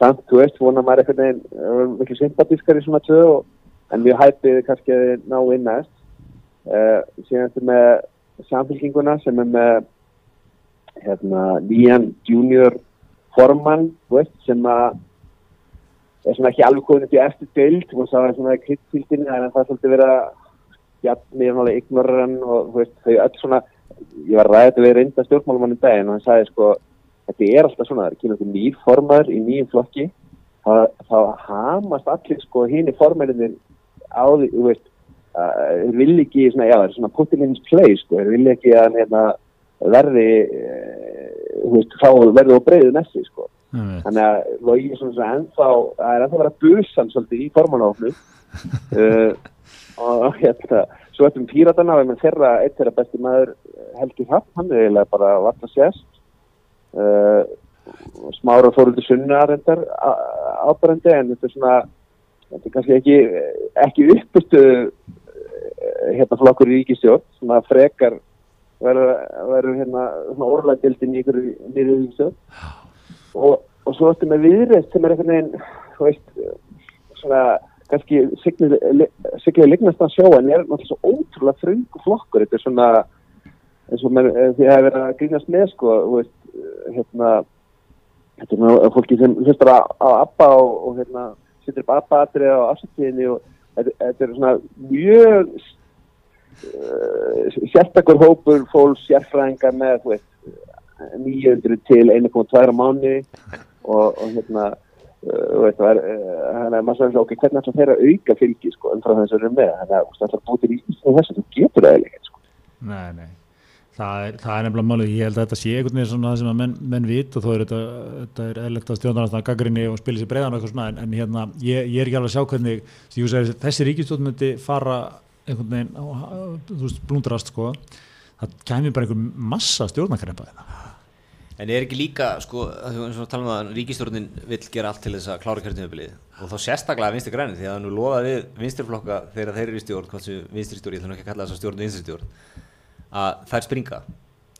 S4: samt, þú veist, vona maður einhvern veginn uh, miklu sympatískar í svona tvö og, en mjög hæpið kannski að ná inn næst. Uh, síðan ertu með samfélkinguna sem er með hérna, nýjan junior formann, veist, sem að er svona ekki alveg komin upp í eftir deild og það er svona krittfíldinni en það er svolítið verið að jafn mér nálega ignoran og veist, þau öll svona ég var ræðið að við reynda stjórnmálumann um daginn og hann sagði sko, þetta er alltaf svona það er ekki náttúrulega nýr formaður í nýjum flokki. Þá, þá hamast allir sko hinn í formælinni á því, þú veist uh, vilja ekki svona, já, það er svona put in his place sko, vilja ekki að hérna, verði uh, veist, þá verði á breiðu næsti sko.
S2: Nei,
S4: þannig að Logi er svona ennþá það er ennþá að vera busan svolítið í formanófnu uh, <laughs> og hérna svo eftir um píratana og þeirra eitt þeirra besti maður Helgi Hrapp hann er eiginlega bara vart að sést. uh, smára fóröldi sunna reyndar á- ábærendi en þetta er svona þetta er kannski ekki, ekki uppustu hérna flokkur í ríkistjórn svona frekar verður hérna orðlægdildin í ykkur nýri ríkistöð og, og svo ertu með viðreist sem er þú veist svona kannski siglið lignast að sjá en er náttúrulega svo ótrúlega frungu flokkur. Þetta er svona eins og með, því að það er að grínast með sko þú veist hérna þetta er náttúrulega fólki sem hlustar á, ABBA og, og hérna setur upp ABBA-atrið á afsættíðinni og þetta, er svona mjög uh, sérstakur hópur fólks sérfræðingar með þú veist 900 til 1,2 mánu og, og hérna uh, veit, var, uh, þannig að maður svo ok, hvernig ætla þeirra auka fylgi sko, umfram þess að vera með þannig að það ætla að búið til í þessu þú getur það eða sko.
S2: Nei, nei Það er, það er nefnilega málið, ég held að þetta sé einhvern veginn svona það sem að menn, menn vit og þó er þetta, þetta er eðlert að stjórnarnast að gaggrinni og spila sér breiðan og eitthvað svona en, en hérna, ég, ég er ekki alveg að sjá hvernig segir, þessi ríkistjórn myndi fara einhvern veginn, á, þú veist, blúndrast sko, það kæmi bara einhvern massa stjórnarkrempa þetta
S1: En er ekki líka, sko, eins og talum við að ríkistjórnin vill gera allt til þess að klára kjörtímabilið? Og þá sérstaklega vinstri græni því að nú loða við vinstriflokka þegar þeir eru í stjórn, hvað sem vinstri stjórn, ég ætla ekki að kalla þess að stjórn vinstri stjórn að þær springa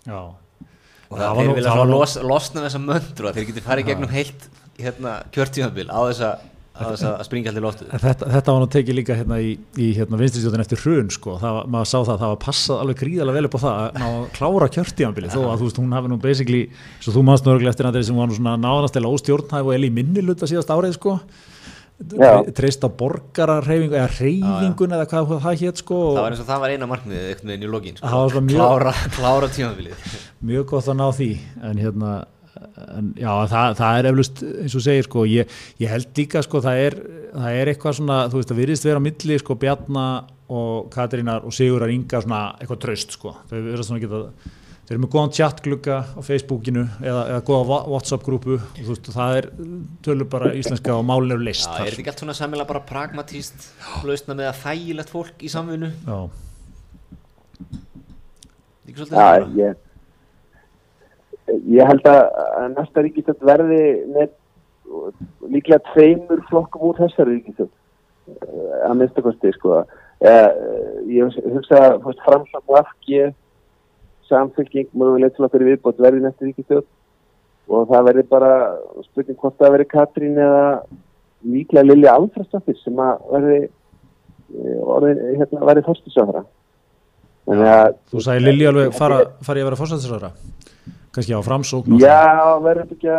S2: Já.
S1: og það, það þeir vilja svona los, losna þessa möndru að þeir geti farið gegnum heilt hérna, kjörtímabil á þess að að, springa allir loftu
S2: þetta, þetta var nú tekið líka hérna í, í hérna, vinstristjóðin eftir hrun sko. það var, maður sá það að það var passað alveg gríðalega vel upp á það að ná að klára kjörtímanbili þó að þú veist hún hafi nú basically svo þú maður snurglega eftir að þeir sem var nú svona náðanastela óstjórnhæf og eli minniluta síðast árið sko treyst á borgararreyfingu eða reyfingun eða hvað það hétt sko
S1: það var eins og það var eina markmiðið eitthvað inn í login sko.
S2: mjög,
S1: klára, klára tímafilið <laughs>
S2: mjög gott að ná því en hérna en, já það, það er eflust eins og segir sko ég, ég held líka sko það er, það er eitthvað svona þú veist það virðist vera á milli sko Bjarnar og Katrínar og Sigurar Inga svona eitthvað tröst sko. Þau verðast svona geta þeir eru með góðan chatglugga á Facebookinu eða, eða góða Whatsapp-grúpu og þú veist, það er tölur bara íslenska og málin eru list.
S1: Já, er þetta ekki allt svona samilega bara pragmatíst lausna með að þægilegt fólk í samfunnu?
S2: Já.
S4: Já, ég, ég held að næsta ríkistöld verði með líklega tveimur flokkum úr þessari ríkistöld að minnstakosti, sko. Ég hugsa að framsam og afgið samfélking möguleg til að fyrir viðbót verði næstu ríkistjóð og það verði bara spurning hvort það verði Katrín eða líklega Lilja Alfredsdóttir sem að verði orðin, hérna, verði fórstisöðra
S2: Þú sagði Lilja alveg fara, fara ég að vera fórstisöðra kannski á framsókn
S4: Já, verður ekki,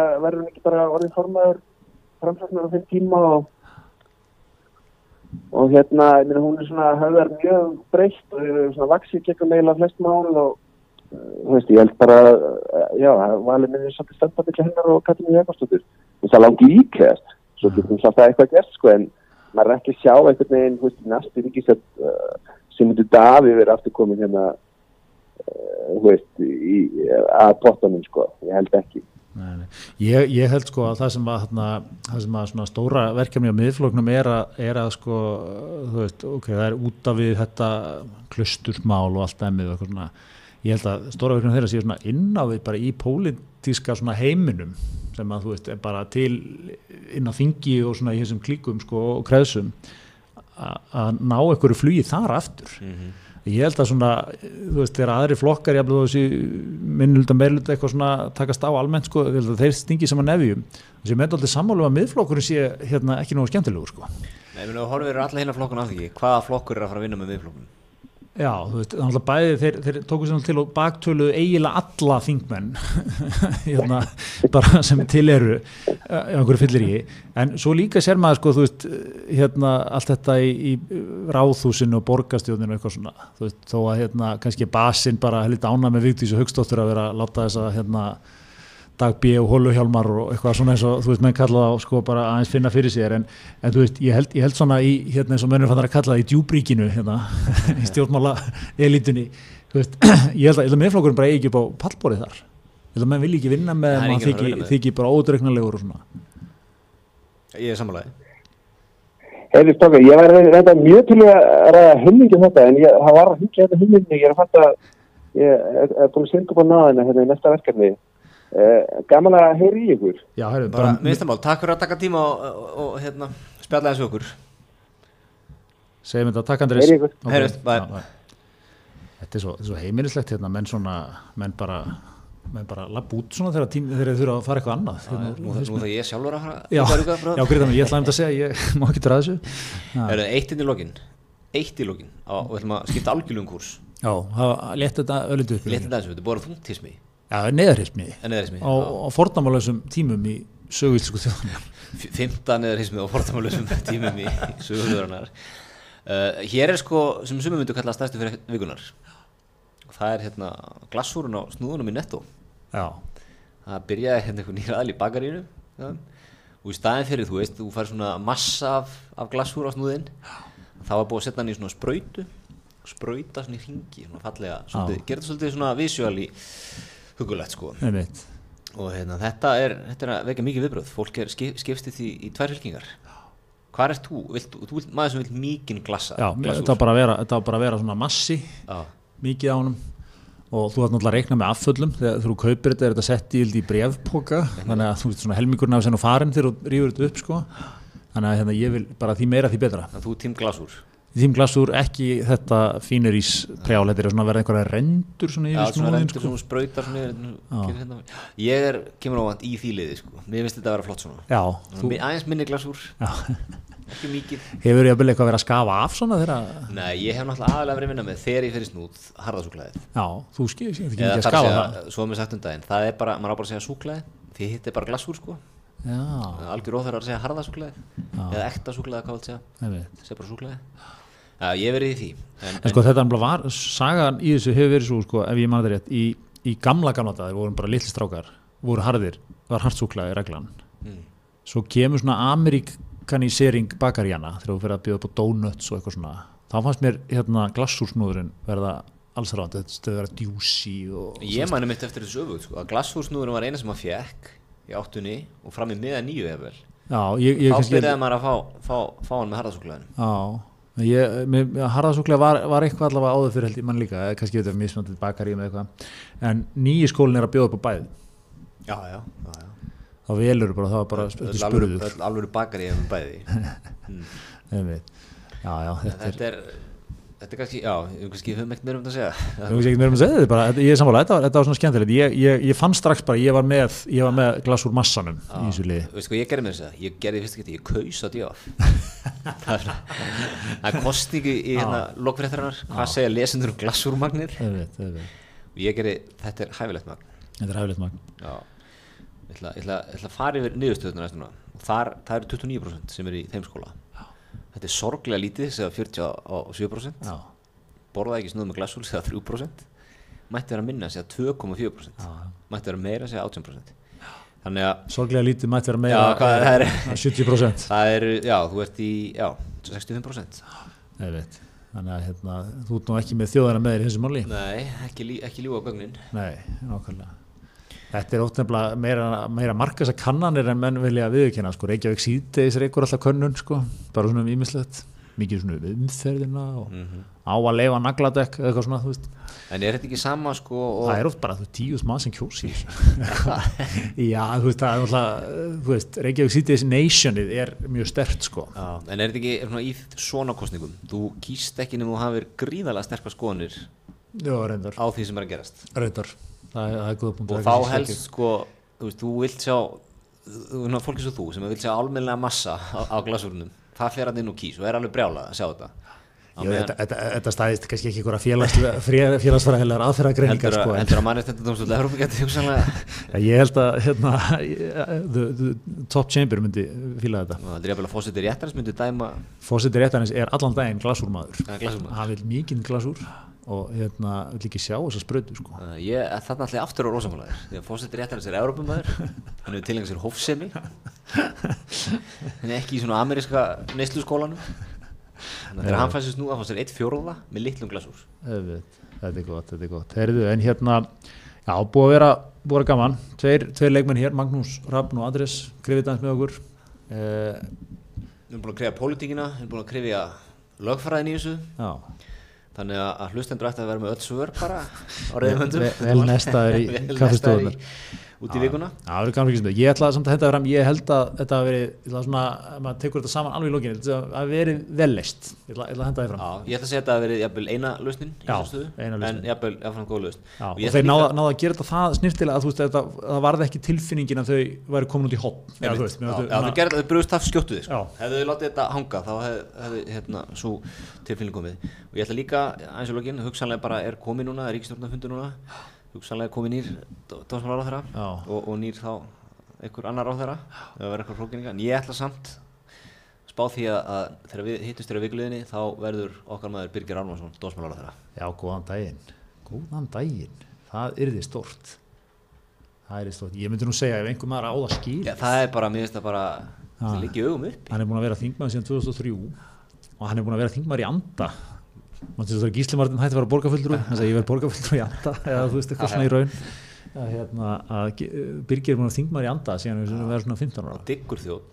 S4: ekki bara orðin formaður framsóknar á þeim tíma og og hérna, hún er svona höfðar mjög breytt og er svona vaksið gegn meila flest mál og þú veist, ég held bara já, valið minni svolítið stönda til hennar og Katrín Jakobsdóttir það langt líklegast, svo getum við alltaf eitthvað gert sko, en maður er ekki að sjá einhvern veginn, þú veist, næstu ríkisett uh, sem myndur Daví verið aftur komin hérna uh, þú veist, í, að pottanum sko, ég held ekki.
S2: Nei, nei. Ég, ég held sko að það sem að, þarna, það sem að svona stóra verkefni á miðfloknum er að, er að sko, þú veist, ok, það er út af við þetta klusturmál og allt emmið og eitthvað svona ég held að stóra verkefni þeirra séu svona inn á við bara í pólitíska svona heiminum sem að þú veist er bara til inn á þingi og svona í þessum klíkum sko og kreðsum að ná einhverju flugi þar aftur. Mm -hmm. ég held að svona þú veist þegar aðri flokkar ég hafði þessi minnulda meirulda eitthvað svona takast á almennt sko þeir stingi saman nefjum. Þessi með alltaf sammálu að miðflokkurinn sé hérna ekki náðu skemmtilegur sko.
S1: Nei, menn, horfið eru alla hérna flokkun af því hvaða flokkur er að fara að vinna með miðflokkun
S2: Já, þú veist, þannig að bæði þeir, þeir tóku sér til og baktöluðu eiginlega alla þingmenn <laughs> hérna, bara sem til eru á einhverju fyllir í. En svo líka sér maður sko, þú veist hérna, allt þetta í, í ráðhúsinu og borgastjóðinu og eitthvað svona. Þú veist, þó að hérna, kannski basinn bara heldur ána með Vigdísu Högstóttur að vera að láta þess að hérna Dag B og Hóluhjálmar og eitthvað svona eins og þú veist, menn kalla það sko bara aðeins finna fyrir sér en, en þú veist, ég held, ég held svona í hérna eins og mennur fann það að kalla það í djúbríkinu hérna, <laughs> í stjórnmála elitunni þú veist, <clears throat> ég held að, að meðflokkurinn bara eigi upp á pallborið þar. Ég held að menn vil ekki vinna með en maður þykir, þykir bara ódreiknarlegur og svona.
S1: Ég er samanlega
S4: Heiði Stokka, ég var reynda mjög til að ræða hilmingi um þetta en ég, það var að hingja þetta hilmingi, ég er að fatta ég er, búin að synga upp á náðina hérna í næsta verkefni gaman að heyri í ykkur.
S2: Já, heyrðu,
S1: bara, bara minnstamál, takk fyrir að taka tíma og, og, og hérna, spjalla þessu okkur.
S2: Segjum þetta, takk Andris
S4: heyri ykkur.
S1: Okay. Heyrðust, bye.
S2: þetta er svo, þetta er svo heimilislegt hérna, menn svona, menn bara menn bara lapp út svona þegar, tím, þegar þeir þurfa að fara eitthvað annað.
S1: Já,
S2: hérna,
S1: nú, nú það ég sjálfur að fara
S2: já,
S1: að fara
S2: já, gríða mig, ég ætlaði um að segja ég má ekki draða þessu. Já,
S1: Er það eitt inn í lokin. Eitt í lokin. Á, og við ætlum að skipta algjörlum kúrs
S2: já það létt þetta öllundu upp
S1: Léttin þessu, þetta er bara þungtismi
S2: já, neðarhismi á, á fornamálausum tímum í sögulsku þjóðan
S1: Fymta neðarismi og fortamálusum <laughs> tímum í sögurðurinnar uh, Hér er sko sem sumum myndu kalla stærstu fyrir vikunar og það er hérna glassúrun á snúðunum í netto.
S2: Já,
S1: það byrjaði hérna einhver nýra aðl í bakarínu ja. og í staðin fyrir þú veist þú fær svona massa af, af glassúr á snúðin þá var búið að setja hann í svona sprautu sprauta svona í ringi svona fallega, þetta svolítið svona visuáli hugulegt sko. Og hérna, þetta, er, þetta er að vekja mikið viðbröð fólk er skip, skipstið í, í tvær fylkingar. Hvað ert þú? Vilt, þú vilt maður sem vil mikinn glassa
S2: já, þetta var bara að vera, bara að vera svona massi
S1: Já.
S2: mikið á honum. Og þú ætti náttúrulega að reikna með afföllum. Þegar þú kaupir þetta er þetta sett í, í brefpoka þannig að þú veist svona helmingurinn af þessu og farin þegar þú rýfur þetta upp sko. Þannig að hérna, ég vil bara því meira því betra.
S1: Þannig að þú tím glassúr
S2: Þím glassúr ekki þetta fínirís prjál, þetta er svona að vera einhverja rendur svona
S1: Já,
S2: yfir
S1: svona
S2: snúðin
S1: rendur
S2: sko.
S1: svona sprautar svona yfir, hérna. Ég er, kemur ávand í því liði sko. Mér finnst þetta að vera flott svona
S2: Já,
S1: Þú... Aðeins minni glasúr,
S2: já.
S1: ekki mikið
S2: hefur ég að byrja eitthvað að vera að skafa af svona þegar,
S1: Nei, ég hef náttúrulega aðalega verið að vinna með þegar ég fyrir snúð harðasúklaðið
S2: já, þú skil ekki ekki
S1: Eða
S2: að skafa það
S1: svo mér sagt um að sko
S2: Já,
S1: Algjör óþar að segja harðasúklaðið Eða ekta súklaðið, hvað vil segja. Segja bara súklaðið Já, ég verið í því En,
S2: En sko þetta var, sagan í þessu hefur verið svo sko, ef ég manna þetta rétt, í, í gamla gamla dagar voru bara litli strákar, voru harðir, var hardsúklaði reglan.
S1: Mm.
S2: Svo kemur svona amerikanisering bakaríjana þegar þú fyrir að bjóða upp á donuts og eitthvað svona. Þá fannst mér hérna glassúrsnúðurinn verða alls ránd, þetta vera djúsi og...
S1: Ég mani mitt eftir þessu öfugt sko, að glasúrsnúðurinn var eina sem maður fekk í áttunni og fram í miða nýju efvel
S2: Já, ég, ég
S1: Þá byrjaði maður að fá, fá, fá hann með harðasúklaðinu
S2: ég, mér, harðasúklega var, var eitthvað allavega áður fyrir held ég mann líka, kannski þetta er mismöndið bakaríum eða eitthvað, en nýji skólinn er að bjóða upp á bæði,
S1: Já, já, já, já.
S2: þá velur bara, það var bara spurður,
S1: öll alvöru bakari hefum bæði. <laughs>
S2: Einmitt, já, já, þetta er,
S1: Þetta er, þetta er kannski, já, kannski höfum ekkert meira um þetta að segja.
S2: Við veist ekki meira um að segja þetta, bara, þetta- ég er samfélag, þetta, þetta var svona skemmtilegt, ég, ég, ég fann strax bara, ég var með, ég var með glas úr massanum í þessu liði,
S1: Veistu hvað ég gerði með þess að, ég gerði fyrst ekki, ég kaus að djóf <laughs> Það er það er kostningu í hérna lokfréttarinnar, hvað segja lesendur um
S2: einmitt,
S1: og ég gerði, þetta er hæfilegt magn.
S2: Þetta er hæfilegt magn,
S1: Já, ég ég ég ætla að fara yfir niðurstöðuna Þetta er sorglega lítið, segja 47%
S2: já,
S1: borðaði ekki snuð með glasúl, segja 3% mætti vera minna, segja 2,4% mætti vera meira, segja 18% þannig að
S2: sorglega lítið mætti vera meira,
S1: Já, er-
S2: eh, 70%,
S1: það er, já, þú ert í, já, 65%
S2: einmitt, þannig að hérna, þú ert nú ekki með þjóðana með þér í þessu máli,
S1: Nei, ekki, lí, ekki ljúga gögnin.
S2: Nei, nákvæmlega. Þetta er ótt nefnilega meira, meira markasa kannanir en menn vilja viðurkenna sko. Reykjavík síðdeis reykur alltaf könnun sko. bara svona um ímislegt mikið svona um umferðina og
S1: Mhm.
S2: á að leifa nagladekk eða eitthvað svona.
S1: En er þetta ekki sama, sko og,
S2: það er oft bara þú tíus maður sem kjósi þessu. <laughs> já þú veist það er alltaf Reykjavík síðdeis nationið er mjög stert sko.
S1: já, En er þetta ekki svona, í svona kostningum Þú kýst ekki nema þú hafir gríðalega sterkar skoðanir
S2: já
S1: á því sem er að gerast
S2: reyndar. Það, er- það er góða punkt
S1: og þá helst sko þú veist, þú vilt sjá þú veist, fólk eins og þú sem vilt sjá almennilega massa á, á glasúrunum, það fer hann inn og kýs og er alveg brjálað að sjá þetta.
S2: Þetta, þetta, þetta stæðist kannski ekki einhverja félagsfræðilega félagsfræðilegar aðferðagreiningar
S1: heldur
S2: sko,
S1: heldur að mannréttindadómstóll Evrópu getur hugsanlega
S2: Já, Ég held að hérna, the, the top chamber myndi fíla þetta.
S1: og heldur ég að fósiti réttarins myndi dæma
S2: Fósiti réttarins er allan daginn glasúrmaður. Hann vil mikinn glasúr og hérna vil ekki sjá þessa sprödu sko.
S1: Uh, ég, þarna ætla ég aftur á rosamálagir því að fósiti réttarins er Evrópumæður hann hefur tilengið sér hófsemi en ekki í svona ameríska neysluskólanum þannig að hann fæsist nú að fá sér eitt fjórða með litlum
S2: Einmitt. Þetta er gott, þetta er gott. Heyrðu, en hérna, já, búið að vera, búið að vera gaman. Tveir, tveir leikmenn hér, Magnús Rafn og Andrés, grifið dans með okkur. Eh,
S1: við erum búin að krifja pólitíkina við erum búin að krifja lögfræðin í þessu
S2: já,
S1: þannig að, hlustendur ætti að vera með öll svör bara á reyðumöndum
S2: Ve- vel nestaðir í <laughs> kaffistofunnar.
S1: Út í vikuna
S2: Já, það verður gaman fylgjast með. Ég ætla samt að henda það fram, ég held að þetta hafi verið, ég ætla svona, ef maður tekur þetta saman alveg í lókinu, þetta hafi verið vel leist. Ég ætla, ég ætla að henda það fram.
S1: Já, ég ætla að segja að þetta að verið jafnvel eina lausnin
S2: Já, eina lausnin.
S1: en jafnvel jafnvel góð lausn
S2: Já, og,
S1: ég
S2: þeir náða, náða að gera þetta það snirtilega að þú veist, þetta, það varði ekki tilfinningin að þau væri komin út í hotn. Já, þú veist,
S1: Já,
S2: þau-
S1: brugðust af skjóttu hugsanlega komið nýr dómsmálar á þeirra og, og nýr þá einhver annar á þeirra eða verður eitthvað flókninga, en ég ætla samt spá því að, að þegar við hittumst þér á vikuleginni þá verður okkar maður Birgir Ármarsson dómsmálar á þeirra
S2: Já, góðan daginn. Góðan daginn. Það yrði stort. Það yrði stort. Ég myndi nú segja ef einhver maður á það skil.
S1: Já, það er bara, mér finnst það bara það
S2: Já.
S1: liggi augum upp
S2: Hann er búin að vera þingmaður síðan 2003 og hann er búin að vera þingmaður í anda. Að Gísli Martin hætti að vera borgarfulltrú, hann sagði ég verð borgarfulltrú í anda. <laughs> Eða þú veist eitthvað svona í raun. Að, hérna, að Gi- Birgir er búin að þingmaður í anda síðan við verðum svona 15 ára.
S1: diggur þjóð.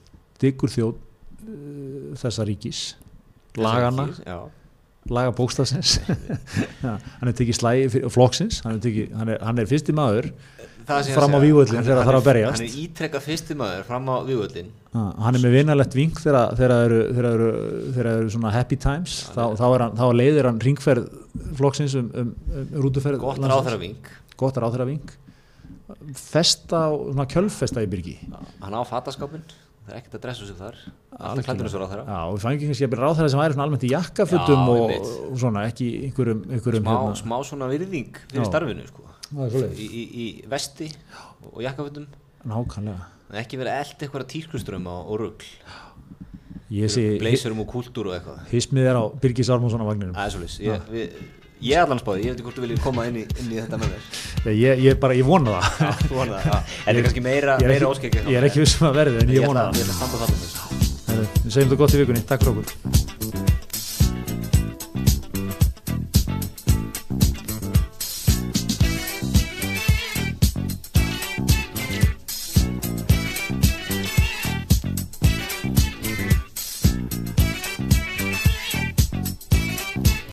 S2: Diggur þjóð uh, þessa ríkis, lagana. laga bókstafsins hann er tekið slægi fyrir flokksins. Hann er, hann er, er fyrsti maður fram á
S1: hann-
S2: þegar það þarf að
S1: er-
S2: berjast.
S1: hann er ítrekka fyrsti maður fram á vígvöllin
S2: Ha, hann er með vinalegt vink þegar það eru, eru, eru svona happy times. Þá, þá, er hann, þá leiðir hann ringferð flokksins um, um, um rútuferð
S1: gott ráðherra ving
S2: gott ráðherra vink festa, svona kjölfesta í byrgi
S1: hann á fataskápin, það er ekkert að dressa sig þar. Alltaf klættur þessu ráðherra.
S2: Já, við fæðum ekki að ráðherra sem væri svona almennt í jakkafutum og, og svona, ekki einhverjum, einhverjum
S1: smá, smá svona virðing fyrir starfinu sko.
S2: Það er
S1: í, í, í vesti og jakkafutum
S2: nákvæmlega.
S1: En ekki verið eld eitthvað tískuströma og
S2: sé,
S1: bleysurum og kúltúr og eitthvað.
S2: Hismið er á Birgis Ármúnsson á vagninum.
S1: Það er svolítið, ég, ég allan spáði, ég veit ekki hvort þú viljið koma inn í, inn í þetta með mér.
S2: Ég, ég, bara, ég vona það.
S1: Já, þú vonar það, já. <laughs> Þetta er kannski meira,
S2: er
S1: óskekki
S2: ég er ekki vissum að verði en ég vona það.
S1: að það
S2: við segjum þetta gott í vikunni, takk fyrir okkur